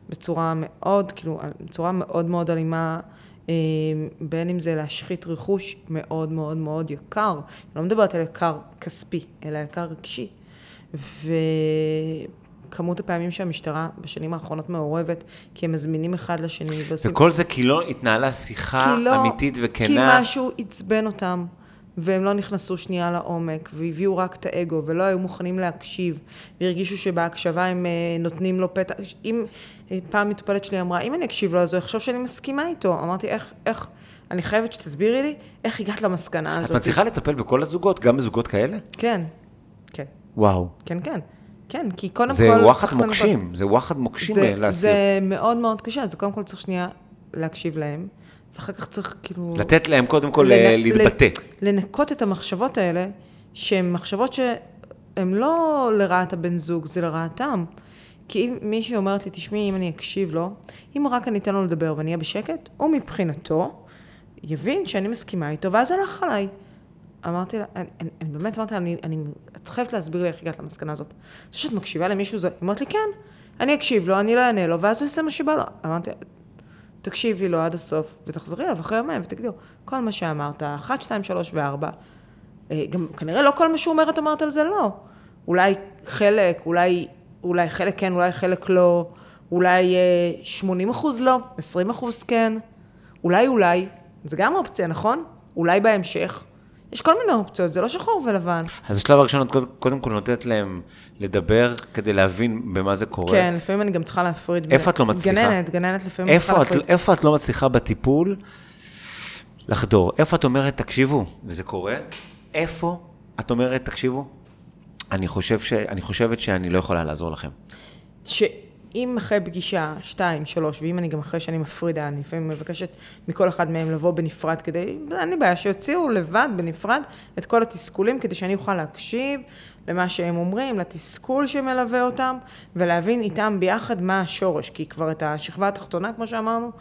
בצורה מאוד, כאילו, בצורה מאוד מאוד אלימה, אה, בין אם זה להשחית רכוש מאוד מאוד מאוד יקר. אני לא מדברת על יקר כספי, אלא יקר רגשי. וכמות הפעמים שהמשטרה בשנים האחרונות מעורבת, כי הם מזמינים אחד לשני ועושים... וכל זה כי לא התנהלה שיחה כי לא, אמיתית כי וכנה. משהו עצבן אותם, והם לא נכנסו שנייה לעומק, והביאו רק את האגו, ולא היו מוכנים להקשיב, והרגישו שבהקשבה הם אה, נותנים לו פתח. אם אה, פעם מטופלת שלי אמרה, אם אני אקשיב לו, אז הוא יחשוב שאני מסכימה איתו. אמרתי, איך, איך, אני חייבת שתסבירי לי, איך הגעת למסקנה את הזאת. מצליחה לטפל בכל הזוגות, גם בזוגות כאלה? כן, כן, וואו. כן, כן. כן, כי קודם זה כל... וואחד צריך לנקות- מוקשים, זה וואחד מוקשים זה, להסיר. זה מאוד מאוד קשה, אז קודם כל צריך שנייה להקשיב להם, ואחר כך צריך כאילו... לתת להם קודם כל לנ- אה, להתבטא. לנקות את המחשבות האלה, שהן מחשבות שהן לא לרעת הבן זוג, זה לרעתם. כי אם מישהי אומרת לי, תשמעי, אם אני אקשיב לו, אם רק אני אתן לו לדבר ואני אהיה בשקט, הוא מבחינתו יבין שאני מסכימה איתו, ואז הלך עליי. אמרתי לה, אני, אני, אני באמת אמרתי לה, אני, אני, את חייבת להסביר לי איך הגעת למסקנה הזאת. זה שאת מקשיבה למישהו, זה, היא אומרת לי, כן, אני אקשיב לו, אני לא אענה לו, ואז הוא יעשה מה שבא לו. אמרתי, תקשיבי לו עד הסוף, ותחזרי אליו אחרי יומיים, ותגידי לו, כל מה שאמרת, אחת, שתיים, שלוש וארבע, אה, גם כנראה לא כל מה שהוא אומר, את אומרת על זה לא. אולי חלק, אולי, אולי חלק כן, אולי חלק לא, אולי אה, 80 אחוז לא, 20 אחוז כן, אולי אולי, זה גם אופציה, נכון? אולי בהמשך. יש כל מיני אופציות, זה לא שחור ולבן. אז השלב הראשון, את קודם- כל נותנת להם לדבר כדי להבין במה זה קורה. כן, לפעמים אני גם צריכה להפריד. איפה את לא מצליחה? גננת, גננת לפעמים אני צריכה איפה את, להפריד. איפה את לא מצליחה בטיפול לחדור? איפה את אומרת, תקשיבו, וזה קורה? איפה את אומרת, תקשיבו, אני, חושב ש, אני חושבת שאני לא יכולה לעזור לכם. שאם אחרי פגישה, שתיים, שלוש, ואם אני גם אחרי שאני מפרידה, אני לפעמים מבקשת מכל אחד מהם לבוא בנפרד כדי, אין לי בעיה, שיוציאו לבד, בנפרד, את כל התסכולים, כדי שאני אוכל להקשיב למה שהם אומרים, לתסכול שמלווה אותם, ולהבין איתם ביחד מה השורש, כי כבר את השכבה התחתונה, כמו שאמרנו,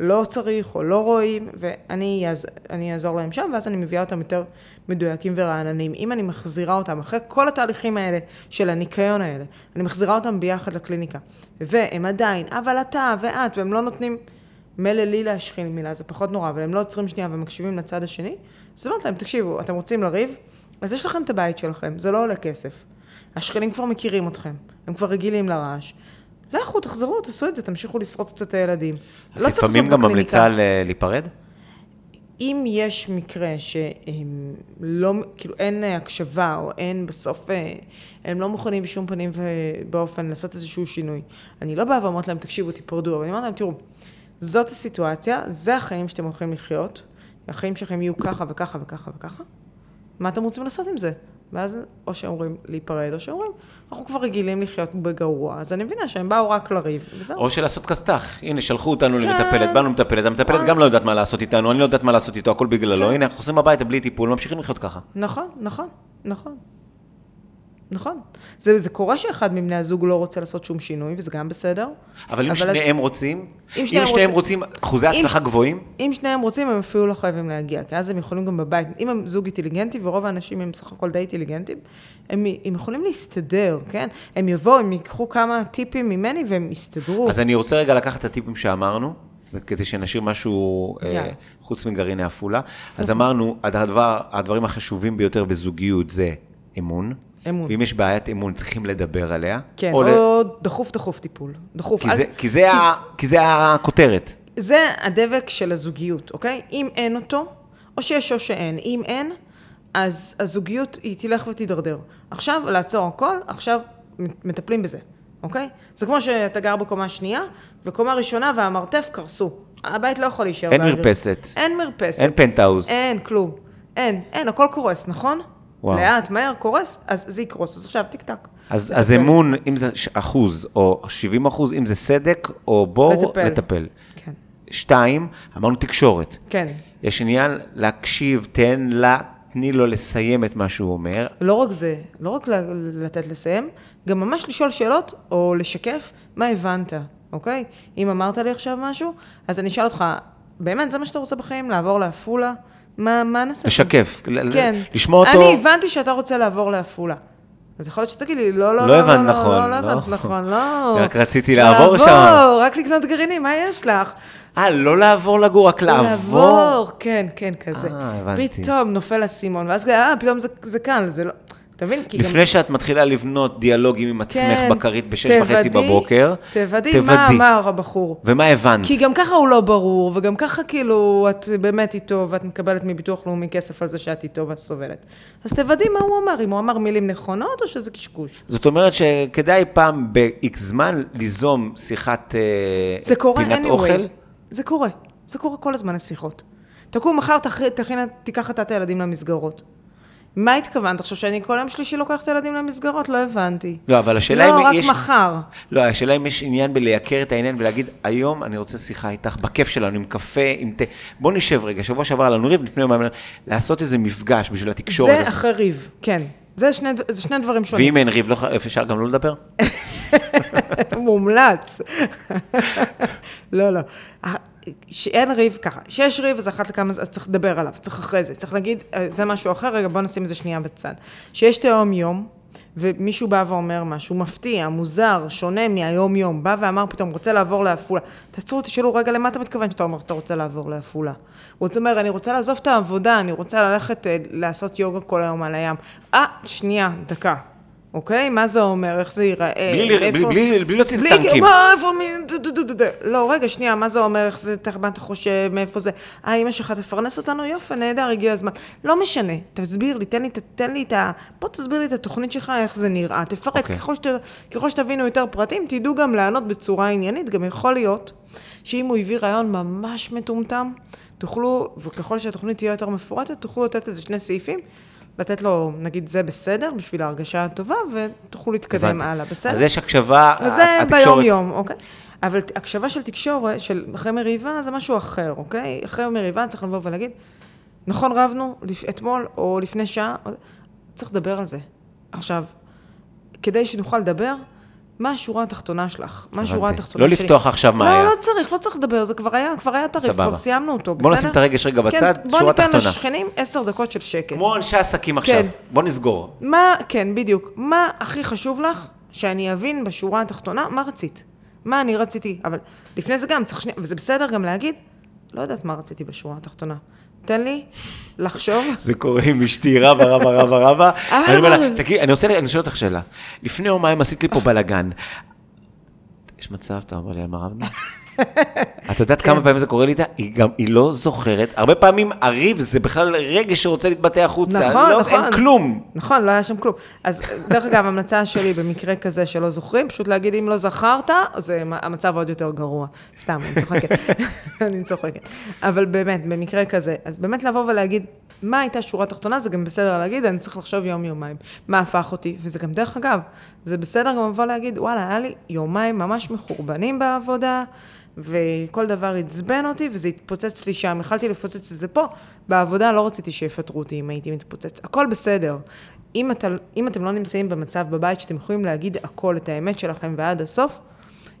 לא צריך או לא רואים, ואני אני אעזור להם שם, ואז אני מביאה אותם יותר מדויקים ורעננים. אם אני מחזירה אותם, אחרי כל התהליכים האלה של הניקיון האלה, אני מחזירה אותם ביחד לקליניקה, והם עדיין, אבל אתה ואת, והם לא נותנים, מילא לי להשחיל מילה, זה פחות נורא, אבל הם לא עוצרים שנייה ומקשיבים לצד השני, אז אמרתי להם, תקשיבו, אתם רוצים לריב? אז יש לכם את הבית שלכם, זה לא עולה כסף. השכנים כבר מכירים אתכם, הם כבר רגילים לרעש. לכו, תחזרו, תעשו את זה, תמשיכו לשרוד קצת את הילדים. לא צריך לפעמים גם. ממליצה להיפרד? אם יש מקרה שלא, כאילו אין אה, הקשבה או אין בסוף, אה, הם לא מוכנים בשום פנים ובאופן לעשות איזשהו שינוי. אני לא באה ואומרת להם, תקשיבו, תיפרדו, אבל אני אומרת להם, תראו, זאת הסיטואציה, זה החיים שאתם הולכים לחיות, החיים שלכם יהיו ככה וככה וככה וככה, מה אתם רוצים לעשות עם זה? ואז או שאומרים להיפרד, או שאומרים, אנחנו כבר רגילים לחיות בגרוע, אז אני מבינה שהם באו רק לריב, וזהו. או שלעשות כסת"ח. הנה, שלחו אותנו כן. למטפלת, באנו למטפלת, המטפלת. גם לא יודעת מה לעשות איתנו, אני לא יודעת מה לעשות איתו, הכל בגללו. כן. הנה, אנחנו חוזרים הביתה בלי טיפול, ממשיכים לחיות ככה. נכון, נכון, נכון. נכון. זה, זה קורה שאחד מבני הזוג לא רוצה לעשות שום שינוי, וזה גם בסדר. אבל אם אז- שניהם רוצים, אם אם שניהם שניהם רוצים אחוזי אם- הצלחה גבוהים, אם שניהם רוצים, הם אפילו לא חייבים להגיע, כי אז הם יכולים גם בבית. אם הם זוג אינטליגנטי, ורוב האנשים הם סך הכל די אינטליגנטים, הם, הם יכולים להסתדר, כן? הם יבואו, הם ייקחו כמה טיפים ממני והם יסתדרו. אז אני רוצה רגע לקחת את הטיפים שאמרנו, כדי שנשאיר משהו אה, יאללה. חוץ מגרעיני עפולה. אז אמרנו, הדבר, הדברים החשובים ביותר בזוגיות זה אמון. אמון. ואם יש בעיית אמון, צריכים לדבר עליה. כן, או או, ל- דחוף דחוף טיפול. דחוף. כי אל- זה- כי זה ה- כי זה הכותרת. זה הדבק של הזוגיות, אוקיי? אם אין אותו, או שיש או שאין. אם אין, אז הזוגיות היא תלך ותידרדר. עכשיו, לעצור הכל, עכשיו מטפלים בזה, אוקיי? זה כמו שאתה גר בקומה שנייה, וקומה ראשונה והמרתף קרסו. הבית לא יכול להישאר אין באוויר. מרפסת. אין מרפסת. אין פנטהאוז. אין, כלום. אין, אין, הכל קורס, נכון? וואו. לאט, מהר, קורס, אז זה יקרוס. אז עכשיו, טיק טק. אז, אז לטפל. אמון, אם זה אחוז או 70 אחוז, אם זה סדק או בור, לטפל. לטפל. כן, שתיים, אמרנו תקשורת. כן. יש עניין להקשיב, תן לה, תני לו לסיים את מה שהוא אומר. לא רק זה, לא רק לתת לסיים, גם ממש לשאול שאלות או לשקף מה הבנת, אוקיי? אם אמרת לי עכשיו משהו, אז אני אשאל אותך, באמת, זה מה שאתה רוצה בחיים? לעבור לעפולה? מה, מה נעשה? שם?" לשקף, כן. לשמוע אותו. אני הבנתי שאתה רוצה לעבור לעפולה. אז יכול להיות שתגיד לי, לא, לא, לא הבנת נכון, לא, לא לא. הבנת נכון, לא. [laughs] רק רציתי לעבור שם. לעבור, רק לקנות גרעינים, מה יש לך? אה, לא לעבור לגור, רק לעבור. לעבור, כן, כן, כזה. אה, הבנתי. פתאום נופל האסימון, ואז אה, פתאום זה, זה קל, זה לא... אתה מבין? כי גם... לפני שאת מתחילה לבנות דיאלוגים עם עצמך כן, בכרית בשש וחצי תוודאי- בבוקר, תוודאי מה אמר הבחור. ומה הבנת? כי גם ככה הוא לא ברור, וגם ככה כאילו את באמת איתו, ואת מקבלת מביטוח לאומי כסף על זה שאת איתו ואת סובלת. אז תוודאי מה הוא אמר, אם הוא אמר מילים נכונות או שזה קשקוש. זאת אומרת שכדאי פעם ב-X זמן ליזום שיחת אה, זה קורה פינת anyway. אוכל. זה קורה. זה קורה כל הזמן לשיחות. תקום מחר, תכ- תכין, תיקח אתה את הילדים למסגרות. מה התכוונת עכשיו, שאני כל יום שלישי לוקח את הילדים למסגרות? לא הבנתי. לא, אבל השאלה לא, אם רק יש... מחר. לא, השאלה אם יש עניין בלייקר את העניין ולהגיד, היום אני רוצה שיחה איתך, בכיף שלנו, עם קפה, עם תה. בוא נשב רגע, שבוע שעבר היה לנו ריב, לפני יומיים, לעשות איזה מפגש בשביל התקשורת. זה. אחרי ריב, כן. זה שני, זה שני דברים שונים. ואם אין ריב, לא, אפשר גם לא לדבר? [laughs] מומלץ. [laughs] לא, לא. שאין ריב, ככה, שיש ריב, אז אחת לכמה, אז צריך לדבר עליו, צריך אחרי זה, צריך להגיד, "אה, זה משהו אחר, רגע, בוא נשים את זה שנייה בצד. שיש תהום יום, ומישהו בא ואומר משהו מפתיע, מוזר, שונה מהיום-יום, בא ואמר פתאום, רוצה לעבור לעפולה. תעצרו, תשאלו, רגע, למה אתה מתכוון שאתה אומר שאתה רוצה לעבור לעפולה? הוא אומר, אני רוצה לעזוב את העבודה, אני רוצה ללכת אה, לעשות יוגה כל היום על הים. אה, שנייה, דקה. אוקיי? מה זה אומר? איך זה ייראה? בלי בלי- בלי- בלי להוציא את בלי- הטנקים. מה, איפה, מי. לא, רגע, שנייה, מה זה אומר, איך זה, מה אתה חושב, מאיפה זה? אה, אמא שלך תפרנס אותנו? יופי, נהדר, הגיע הזמן. לא משנה, תסביר לי, תן לי, את ה... בוא תסביר לי את התוכנית שלך, איך זה נראה. תפרט, אוקיי. ככל שתבינו יותר פרטים, תדעו גם לענות בצורה עניינית. גם יכול להיות שאם הוא הביא רעיון ממש מטומטם, תוכלו, וככל שהתוכנית תהיה יותר מפורטת, תוכלו לתת איזה שני סעיפים. לתת לו, נגיד, זה בסדר, בשביל ההרגשה הטובה, ותוכלו להתקדם הבנתי. הלאה, בסדר? אז יש הקשבה, אז זה התקשורת- ביום-יום, אוקיי? אבל הקשבה של תקשורת, של אחרי מריבה, זה משהו אחר, אוקיי? אחרי מריבה צריך לבוא ולהגיד, נכון רבנו אתמול או לפני שעה, צריך לדבר על זה. עכשיו, כדי שנוכל לדבר, מה השורה התחתונה שלך? מה השורה הבנתי. התחתונה לא שלי? לפתוח עכשיו מה לא, היה. לא צריך, לא צריך לדבר, זה כבר היה, כבר היה סבבה. כבר סיימנו אותו, בוא בסדר? נשים את הרגש רגע בצד, כן, שורה בוא ניתן תחתונה. לשכנים עשר דקות של שקט. כמו אנשי עסקים עכשיו. כן. בוא נסגור. מה, כן, בדיוק. מה הכי חשוב לך שאני אבין בשורה התחתונה מה רצית? מה אני רציתי? אבל לפני זה גם צריך שנייה, וזה בסדר גם להגיד, לא יודעת מה רציתי בשורה התחתונה. תן לי לחשוב. זה קורה עם אשתי רבה, רבה, רבה, רבה. אה. אני אומר לה, תגידי, אני רוצה, אני שואל אותך שאלה. לפני יומיים עשית לי פה בלאגן. יש מצב, אתה אומר לי על מה רבנו? את יודעת כמה פעמים זה קורה לי איתה? היא גם, היא לא זוכרת. הרבה פעמים הריב זה בכלל רגש שרוצה להתבטא החוצה. נכון, לא, נכון. אין כלום. נכון, לא היה שם כלום. אז דרך אגב, המלצה שלי במקרה כזה שלא זוכרים, פשוט להגיד אם לא זכרת, אז אה, המצב עוד יותר גרוע. סתם, אני צוחקת. [laughs] אני צוחקת. אבל באמת, במקרה כזה, אז באמת לבוא ולהגיד, מה הייתה שורה התחתונה, זה גם בסדר להגיד, אני צריך לחשוב יום-יומיים. מה הפך אותי? וזה גם, דרך אגב, זה בסדר גם לבוא להגיד, וואלה, היה לי יומיים ממש מחורבנים בעבודה, וכל דבר עצבן אותי, וזה התפוצץ לי שם. יכלתי לפוצץ את זה פה. בעבודה לא רציתי שיפטרו אותי אם הייתי מתפוצץ. הכל בסדר. אם, אתה, אם אתם לא נמצאים במצב בבית שאתם יכולים להגיד הכל, את האמת שלכם ועד הסוף,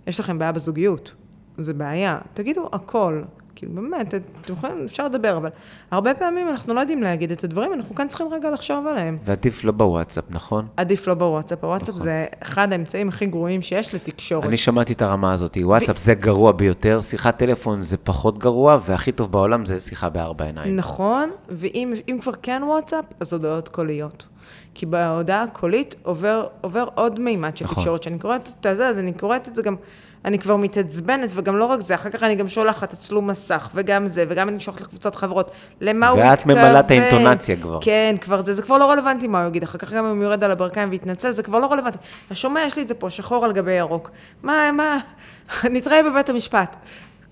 יש לכם בעיה בזוגיות. זה בעיה. תגידו הכל. כאילו, באמת, אתם יכולים, אפשר לדבר, אבל הרבה פעמים אנחנו לא יודעים להגיד את הדברים, אנחנו כאן צריכים רגע לחשוב עליהם. ועדיף לא בוואטסאפ, נכון? עדיף לא בוואטסאפ. הוואטסאפ נכון. זה אחד האמצעים הכי גרועים שיש לתקשורת. אני שמעתי את הרמה הזאת. וואטסאפ זה גרוע ביותר, שיחת טלפון זה פחות גרוע, והכי טוב בעולם זה שיחה בארבע עיניים. נכון, ואם אם כבר כן וואטסאפ, אז הודעות קוליות. כי בהודעה הקולית עובר, עובר עוד מימד של נכון. תקשורת, שאני קוראת את זה, אז אני קוראת את זה גם, אני כבר מתעצבנת, וגם לא רק זה, אחר כך אני גם שולחת תצלום מסך, וגם זה, וגם אני שולחת לקבוצת חברות, למה הוא ואת מתכוון. ממלאת את האינטונציה כבר. כן, כבר זה, זה כבר לא רלוונטי מה הוא יגיד, אחר כך גם אם הוא יורד על הברכיים ויתנצל, זה כבר לא רלוונטי. השומע, יש לי את זה פה, שחור על גבי ירוק. מה, מה, [laughs] נתראה בבית המשפט.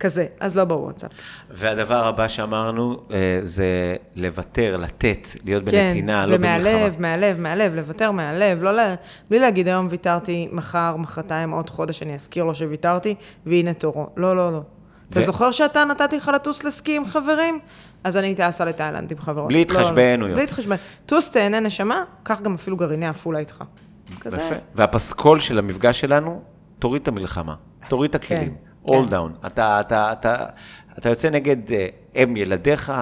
כזה, אז לא בוואטסאפ. והדבר הבא שאמרנו אה, זה לוותר, לתת, להיות בנתינה, לא במלחמה. כן, ומהלב, מהלב, מהלב, לוותר מהלב, לא לה, בלי להגיד היום ויתרתי, מחר, מחרתיים, עוד חודש אני אזכיר לו שוויתרתי, והנה תורו. לא, לא, לא. אתה זוכר שאתה נתתי לך לטוס לסקי עם חברים? אז אני טסה לתאילנד עם חברות. בלי לא, לא, התחשבנויות. בלי להתחשבן. טוס, תהנה נשמה, קח גם אפילו גרעיני עפולה איתך. כזה. והפסקול של המפגש שלנו, תוריד את המלחמה, תוריד את הכלים. כן, all כן. down. אתה, אתה, אתה, אתה יוצא נגד אה, אם ילדיך,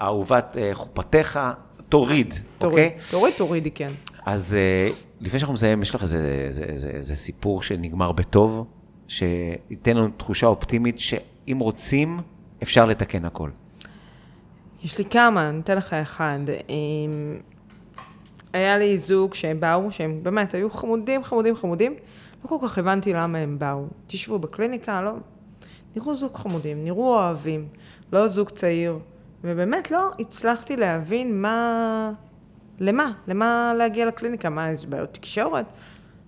אהובת אה, חופתך, תוריד, תוריד, אוקיי? תוריד, תורידי, כן. אז אה, לפני שאנחנו מסיים, יש לך איזה, איזה, איזה, איזה סיפור שנגמר בטוב, שייתן לנו תחושה אופטימית שאם רוצים, אפשר לתקן הכל. יש לי כמה, אני אתן לך אחד. אמ, היה לי זוג שהם באו, שהם באמת היו חמודים, חמודים, חמודים. לא כל כך הבנתי למה הם באו. תשבו בקליניקה, לא... נראו זוג חמודים, נראו אוהבים, לא זוג צעיר. ובאמת לא הצלחתי להבין מה... למה? למה להגיע לקליניקה? מה, יש בעיות תקשורת?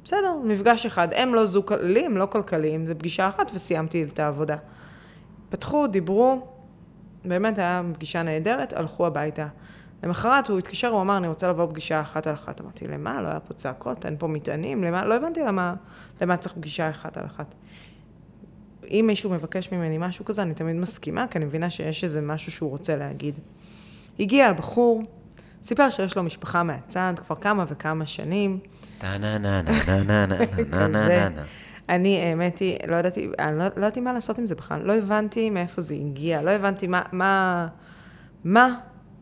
בסדר, מפגש אחד. הם לא זוג כללי, הם לא כלכליים, זה פגישה אחת וסיימתי את העבודה. פתחו, דיברו, באמת היה פגישה נהדרת, הלכו הביתה. למחרת הוא התקשר, הוא אמר, אני רוצה לבוא פגישה אחת על אחת. אמרתי, למה? לא היה פה צעקות, אין פה מטענים, למה? לא הבנתי למה, למה צריך פגישה אחת על אחת. אם מישהו מבקש ממני משהו כזה, אני תמיד מסכימה, כי אני מבינה שיש איזה משהו שהוא רוצה להגיד. הגיע הבחור, סיפר שיש לו משפחה מהצד כבר כמה וכמה שנים. [laughs] אני, האמת היא, לא ידעתי, אני לא, לא ידעתי מה לעשות עם זה בכלל. לא הבנתי מאיפה זה הגיע, לא הבנתי מה, מה, מה,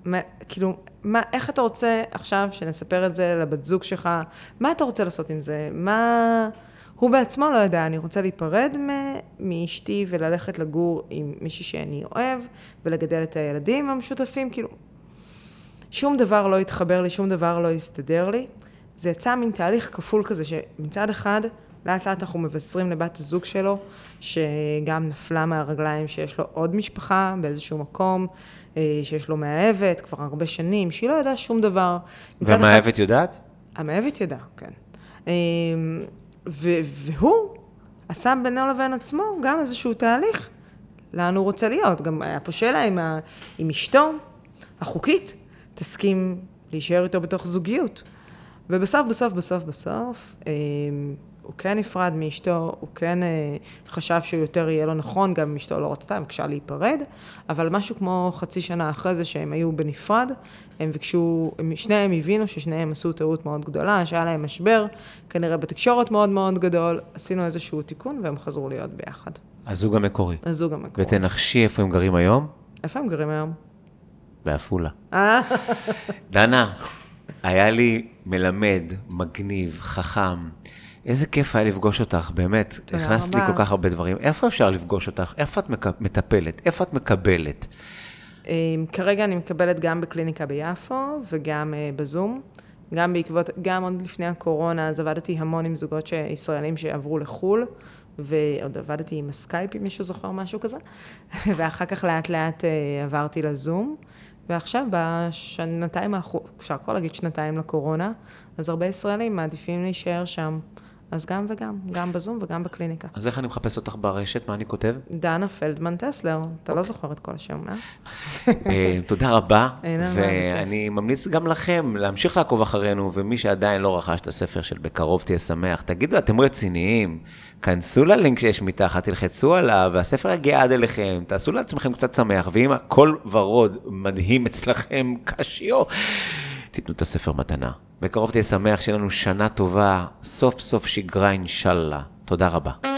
מה כאילו, מה, איך אתה רוצה עכשיו שנספר את זה לבת זוג שלך? מה אתה רוצה לעשות עם זה? מה... הוא בעצמו לא יודע, אני רוצה להיפרד מאשתי וללכת לגור עם מישהי שאני אוהב, ולגדל את הילדים המשותפים, כאילו... שום דבר לא התחבר לי, שום דבר לא הסתדר לי. זה יצא מין תהליך כפול כזה, שמצד אחד, לאט לאט אנחנו מבשרים לבת הזוג שלו, שגם נפלה מהרגליים, שיש לו עוד משפחה באיזשהו מקום, אה, שיש לו מאהבת כבר הרבה שנים, שהיא לא ידעה שום דבר. והמאהבת יודעת? המאהבת ידע, כן. אמ, ו- והוא עשה בינו לבין עצמו גם איזשהו תהליך, לאן הוא רוצה להיות. גם היה פה שאלה אם, ה- אם אשתו, החוקית, תסכים להישאר איתו בתוך זוגיות. ובסוף, בסוף, בסוף, בסוף, אמ, הוא כן נפרד מאשתו, הוא כן אה, חשב שהוא יותר יהיה לו נכון, גם אם אשתו לא רצתה, הם ביקשה להיפרד, אבל משהו כמו חצי שנה אחרי זה שהם היו בנפרד, הם ביקשו, הם, שניהם הבינו ששניהם עשו טעות מאוד גדולה, שהיה להם משבר, כנראה בתקשורת מאוד מאוד גדול, עשינו איזשהו תיקון והם חזרו להיות ביחד. הזוג המקורי. הזוג המקורי. ותנחשי איפה הם גרים היום? איפה הם גרים היום? בעפולה. אה, דנה, היה לי מלמד, מגניב, חכם. איזה כיף היה לפגוש אותך, באמת. תודה הכנסת לי רבה. כל כך הרבה דברים. איפה אפשר לפגוש אותך? איפה את מק- מטפלת? איפה את מקבלת? אמ, כרגע אני מקבלת גם בקליניקה ביפו וגם אה, בזום. גם בעקבות, גם עוד לפני הקורונה, אז עבדתי המון עם זוגות ש- ישראלים שעברו לחו"ל, ועוד עבדתי עם הסקייפ, אם מישהו זוכר משהו כזה, [laughs] ואחר כך לאט לאט אה, עברתי לזום, ועכשיו בשנתיים האחרונות, אפשר כבר להגיד שנתיים לקורונה, אז הרבה ישראלים מעדיפים להישאר שם. אז גם וגם, גם בזום וגם בקליניקה. אז איך אני מחפש אותך ברשת? מה אני כותב? דנה פלדמן טסלר, אתה לא זוכר את כל השם, אה? אה? תודה רבה, ואני ממליץ גם לכם להמשיך לעקוב אחרינו, ומי שעדיין לא רכש את הספר של בקרוב תהיה שמח, תגידו, אתם רציניים? כנסו ללינק שיש מתחת, תלחצו עליו, והספר יגיע עד אליכם, תעשו לעצמכם קצת שמח, ואם הכל ורוד מדהים אצלכם, קשיו, תיתנו את הספר מתנה. בקרוב תהיה שמח, שיהיה לנו שנה טובה, סוף סוף שגרה אינשאללה. תודה רבה.